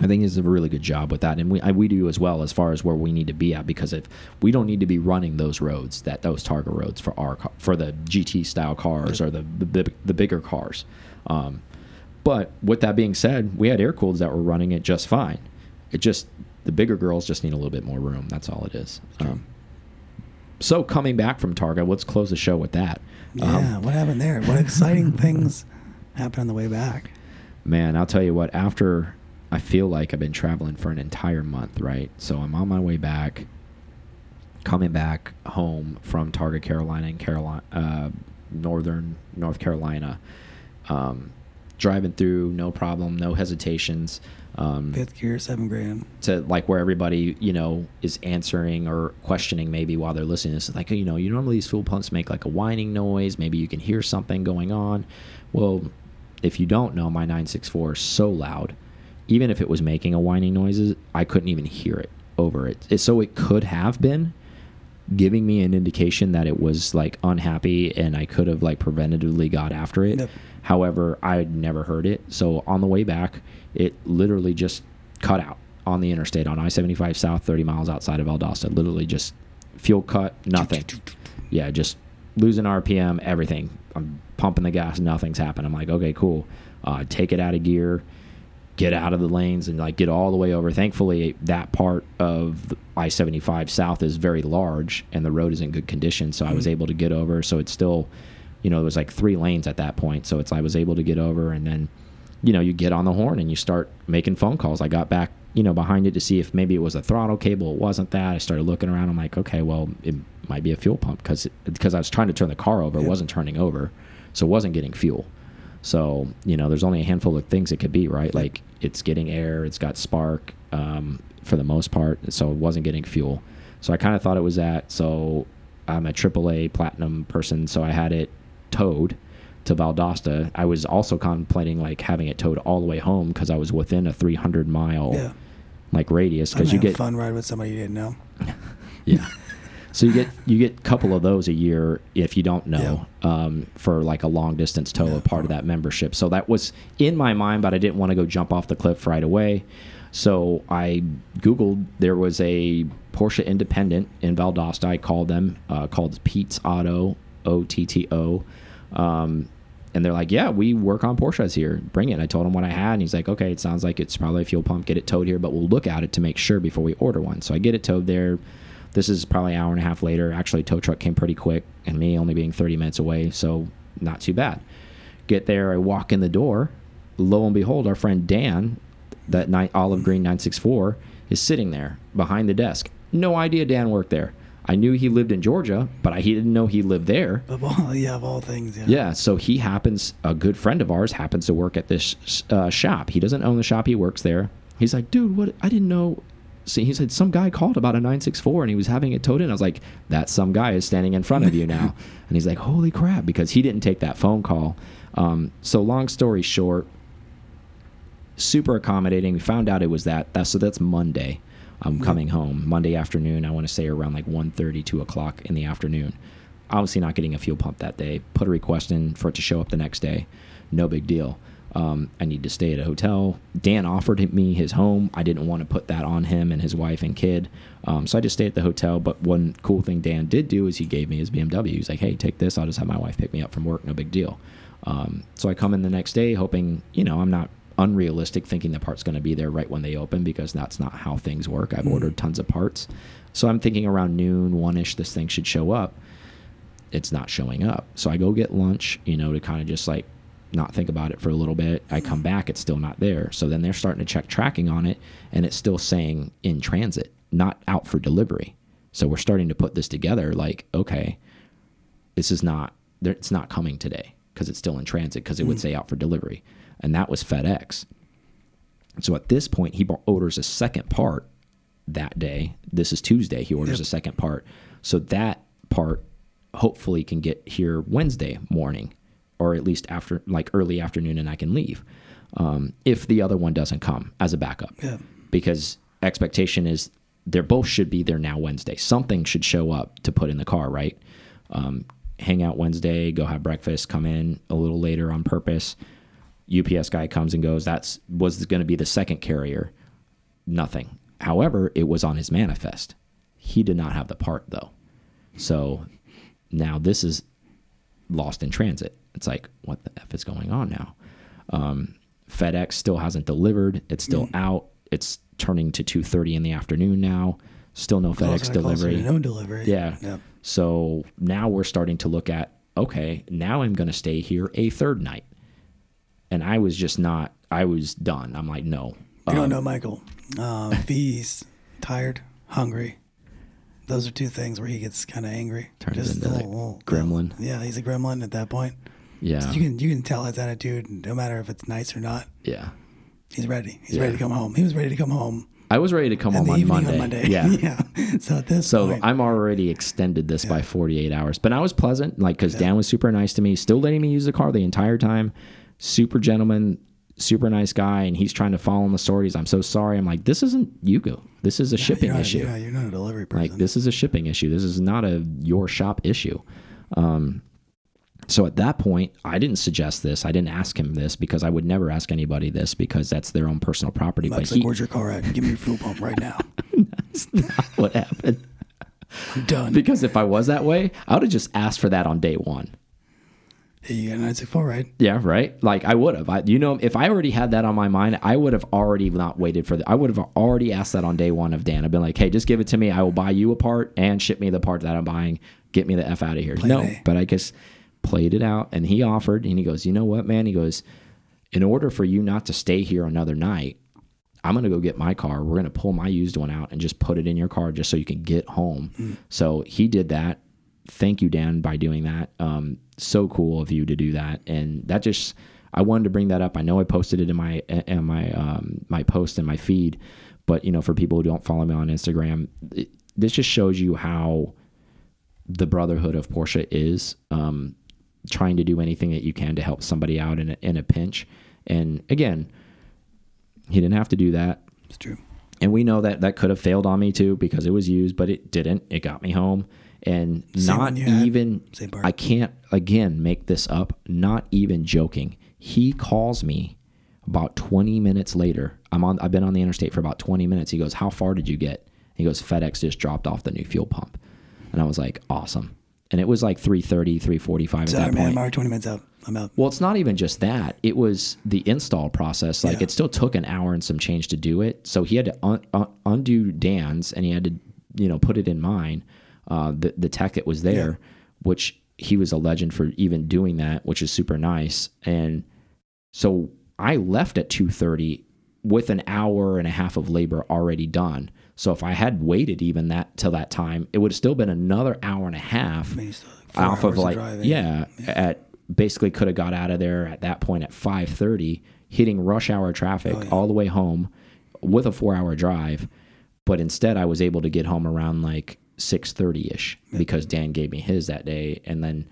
I think he's a really good job with that, and we I, we do as well as far as where we need to be at because if we don't need to be running those roads that those Targa roads for our for the GT style cars or the the, the bigger cars. Um, but with that being said, we had air that were running it just fine. It just The bigger girls just need a little bit more room. That's all it is. Um, so coming back from Targa, let's close the show with that. Yeah, Um, what happened there? What exciting things happened on the way back? man, I'll tell you what. After I feel like I've been traveling for an entire month, right? So I'm on my way back, coming back home from Targa, Carolina, and Carolina, uh, northern North Carolina. Um, driving through, no problem, no hesitations. Um, Fifth gear, seven grand. to like where everybody you know is answering or questioning maybe while they're listening. It's like you know you normally these fuel pumps make like a whining noise. Maybe you can hear something going on. Well, if you don't know, my 964 is so loud. Even if it was making a whining noises, I couldn't even hear it over it. So it could have been giving me an indication that it was like unhappy and I could have like preventatively got after it. Yep. However, I'd never heard it. So on the way back, it literally just cut out on the interstate on I 75 South, 30 miles outside of Valdosta. Literally just fuel cut, nothing. Yeah, just losing RPM, everything. I'm pumping the gas, nothing's happened. I'm like, okay, cool. Uh, take it out of gear, get out of the lanes, and like get all the way over. Thankfully, that part of I 75 South is very large and the road is in good condition. So I was Mhm. able to get over. So it's still, you know, it was like three lanes at that point. So it's I was able to get over and then you know, you get on the horn and you start making phone calls. I got back, you know, behind it to see if maybe it was a throttle cable. It wasn't that. I started looking around. I'm like, okay, well, it might be a fuel pump because because I was trying to turn the car over. It wasn't turning over, so it wasn't getting fuel. So you know, there's only a handful of things it could be, right? Like it's getting air, it's got spark um, for the most part, so it wasn't getting fuel. So I kind of thought it was that. So I'm a AAA platinum person, so I had it towed to Valdosta. I was also contemplating like having it towed all the way home because I was within a 300 mile Yeah. like radius because you get fun ride with somebody you didn't know. yeah. So you get you get a couple of those a year if you don't know um, for like a long distance tow, Yeah. a part of that membership. So that was in my mind, but I didn't want to go jump off the cliff right away. So I googled there was a Porsche Independent in Valdosta. I called them, uh, called Pete's Auto, O T T O. Um, and they're like, yeah, we work on Porsches here. Bring it. I told him what I had, and he's like, okay, it sounds like it's probably a fuel pump. Get it towed here, but we'll look at it to make sure before we order one. So I get it towed there. This is probably an hour and a half later. Actually, tow truck came pretty quick, and me only being 30 minutes away, so not too bad. Get there, I walk in the door. Lo and behold, our friend Dan, that night olive green 964, is sitting there behind the desk. No idea Dan worked there. I knew he lived in Georgia, but I he didn't know he lived there. Of all, yeah, of all things. Yeah. Yeah, so he happens, a good friend of ours happens to work at this uh, shop. He doesn't own the shop, he works there. He's like, dude, what? I didn't know. See, he said some guy called about a 964 and he was having it towed in. I was like, that some guy is standing in front of you now. and he's like, holy crap, because he didn't take that phone call. Um, so, long story short, super accommodating. We found out it was that. That's, so that's Monday. I'm coming home Monday afternoon. I want to say around like 1.30, 2 o'clock in the afternoon. Obviously not getting a fuel pump that day. Put a request in for it to show up the next day. No big deal. Um, I need to stay at a hotel. Dan offered me his home. I didn't want to put that on him and his wife and kid. Um, so I just stayed at the hotel. But one cool thing Dan did do is he gave me his BMW. He's like, hey, take this. I'll just have my wife pick me up from work. No big deal. Um, so I come in the next day hoping, you know, I'm not unrealistic thinking the part's going to be there right when they open because that's not how things work. I've Mhm. ordered tons of parts. So I'm thinking around noon, one ish, this thing should show up. It's not showing up. So I go get lunch, you know, to kind of just like not think about it for a little bit. I come back, it's still not there. So then they're starting to check tracking on it, and it's still saying in transit, not out for delivery. So we're starting to put this together like, okay, this is not, it's not coming today because it's still in transit because it would Mm. say out for delivery. And that was FedEx. So at this point, he orders a second part that day. This is Tuesday. He orders Yep. a second part. So that part hopefully can get here Wednesday morning or at least after like early afternoon and I can leave. Um, if the other one doesn't come as a backup. Yeah. Because expectation is they're both should be there now Wednesday. Something should show up to put in the car, right? Um, hang out Wednesday, go have breakfast, come in a little later on purpose. UPS guy comes and goes. That's was going to be the second carrier. Nothing. However, it was on his manifest. He did not have the part though. So now this is lost in transit. It's like, what the F is going on now? Um, FedEx still hasn't delivered. It's still out. It's turning to 2:30 in the afternoon now. Still no FedEx Closer and closer delivery. No delivery. Yeah. Yep. So now we're starting to look at okay, now I'm going to stay here a third night. And I was just not I was done. I'm like, no. You Um, don't know Michael. Um, he's tired, hungry, those are two things where he gets kind of angry. Turns into a like gremlin. Yeah, he's a gremlin at that point. Yeah. You can you can tell his attitude, no matter if it's nice or not. yeah. He's ready. He's Yeah. ready to come home. He was ready to come home I was ready to come home on Monday. on Monday. Yeah. yeah. So at this So point, I'm already extended this by 48 hours, but I was pleasant, like because Dan was super nice to me, still letting me use the car the entire time. Super gentleman, super nice guy, and he's trying to follow in the stories. I'm so sorry. I'm like, this isn't Yugo. This is a shipping not, issue. You're you're not a delivery person. Like this is a shipping issue. This is not a your shop issue. Um, so at that point, I didn't suggest this. I didn't ask him this because I would never ask anybody this because that's their own personal property. Mike's but like, he, "Where's your car at? Give me your fuel pump right now. that's not what happened. I'm done." Because if I was that way, I would have just asked for that on day one. Hey, you got a 964, right? Yeah, right. Like I would have. I, you know, if I already had that on my mind, I would have already not waited for the. I would have already asked that on day one of Dan. I've been like, hey, just give it to me. I will buy you a part and ship me the part that I'm buying. Get me the f out of here. no, but I just played it out, and he offered, and he goes, you know what, man? He goes, in order for you not to stay here another night, I'm gonna go get my car. We're gonna pull my used one out and just put it in your car just so you can get home. So he did that. Thank you, Dan, by doing that. Um, so cool of you to do that, and that just I wanted to bring that up. I know I posted it in my in my um, my post in my feed, but you know, for people who don't follow me on Instagram, it, this just shows you how the brotherhood of Porsche is. Um, trying to do anything that you can to help somebody out in a, in a pinch. And again, he didn't have to do that. It's true. And we know that that could have failed on me too because it was used, but it didn't. It got me home. And Same not one you had. even. I can't again make this up, not even joking. He calls me about 20 minutes later. I'm on, I've been on the interstate for about 20 minutes. He goes, How far did you get? He goes, FedEx just dropped off the new fuel pump. And I was like, Awesome. And it was like 3:30, 3:45 at Sorry, that man. point. I'm already 20 minutes out. I'm out. Well, it's not even just that. It was the install process. Like Yeah. it still took an hour and some change to do it. So he had to un un undo Dan's and he had to, you know, put it in mine. Uh, the the tech that was there, which he was a legend for even doing that, which is super nice. And so I left at two thirty with an hour and a half of labor already done. So if I had waited even that till that time, it would have still been another hour and a half I mean, you still have four off of like driving. yeah, at basically could have got out of there at that point at 5:30 hitting rush hour traffic Oh, yeah. all the way home with a 4-hour drive but instead I was able to get home around like 6:30ish because Dan gave me his that day and then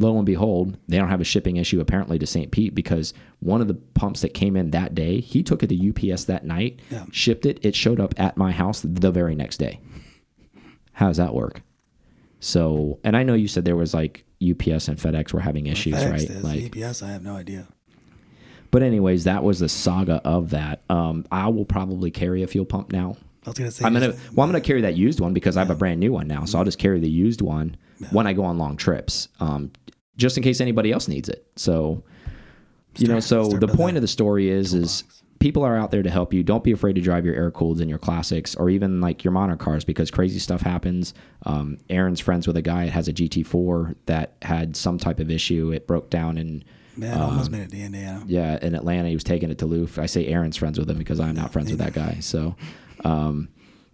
lo and behold they don't have a shipping issue apparently to St. Pete because one of the pumps that came in that day he took it to UPS that night Yeah. shipped it it showed up at my house the very next day how does that work so, and I know you said there was like UPS and FedEx were having issues, FedEx right? Is. Like, UPS, I have no idea. but anyways, that was the saga of that. Um, I will probably carry a fuel pump now. I was gonna say. I'm gonna, well, I'm gonna carry that used one because I have a brand new one now, so I'll just carry the used one when I go on long trips, um, just in case anybody else needs it. So, you know, so the point that of the story is, is people are out there to help you. Don't be afraid to drive your air cooled and your classics or even like your modern cars because crazy stuff happens. Um, Aaron's friends with a guy that has a GT4 that had some type of issue. It broke down and Man, almost made it to Indiana. yeah, in Atlanta, he was taking it to Luft. I say Aaron's friends with him because I'm not friends with that guy. So, um,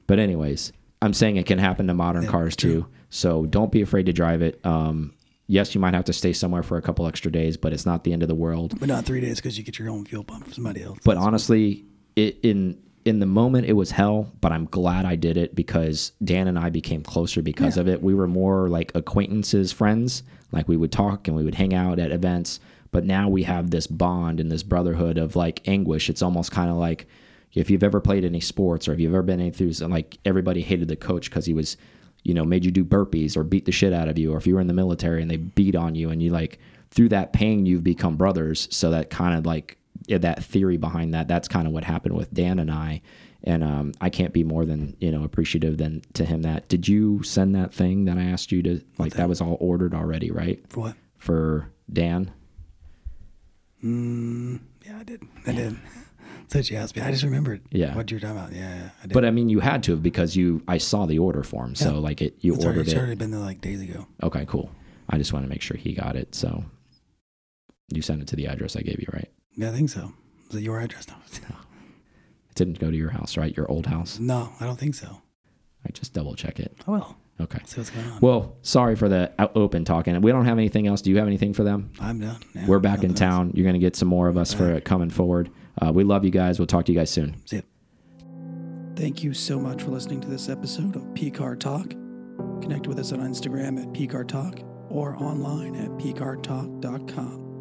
but anyways, I'm saying it can happen to modern cars too. So don't be afraid to drive it. Um, yes, you might have to stay somewhere for a couple extra days, but it's not the end of the world. But not three days because you get your own fuel pump from somebody else. But honestly, it, in in the moment it was hell, but I'm glad I did it because Dan and I became closer because of it. We were more like acquaintances, friends. Like we would talk and we would hang out at events. But now we have this bond and this brotherhood of like anguish. It's almost kind of like if you've ever played any sports or if you've ever been any through like everybody hated the coach because he was, you know, made you do burpees or beat the shit out of you, or if you were in the military and they beat on you and you like through that pain you've become brothers. So that kind of like yeah, that theory behind that. That's kind of what happened with Dan and I. And um, I can't be more than you know appreciative than to him. That did you send that thing that I asked you to like? That was all ordered already, right? For what? For Dan. Mm, yeah, I did. I did. What you asked me. I just remembered. Yeah. What you were talking about. Yeah, yeah I did. But I mean, you had to have because you. I saw the order form, so Yeah. like it. You it's ordered it's it. already been there like days ago. Okay, cool. I just want to make sure he got it. So you sent it to the address I gave you, right? Yeah, I think so. Is it your address? No. It didn't go to your house, right? Your old house. No, I don't think so. I just double check it. Oh, I will. Okay. See what's going on. Well, sorry for the open talking. We don't have anything else. Do you have anything for them? I'm done. Yeah, We're back in nothing else. town. You're going to get some more of us for coming forward. Uh, we love you guys. We'll talk to you guys soon. See ya. Thank you so much for listening to this episode of PCAR Talk. Connect with us on Instagram at PCAR Talk or online at PCARTalk.com.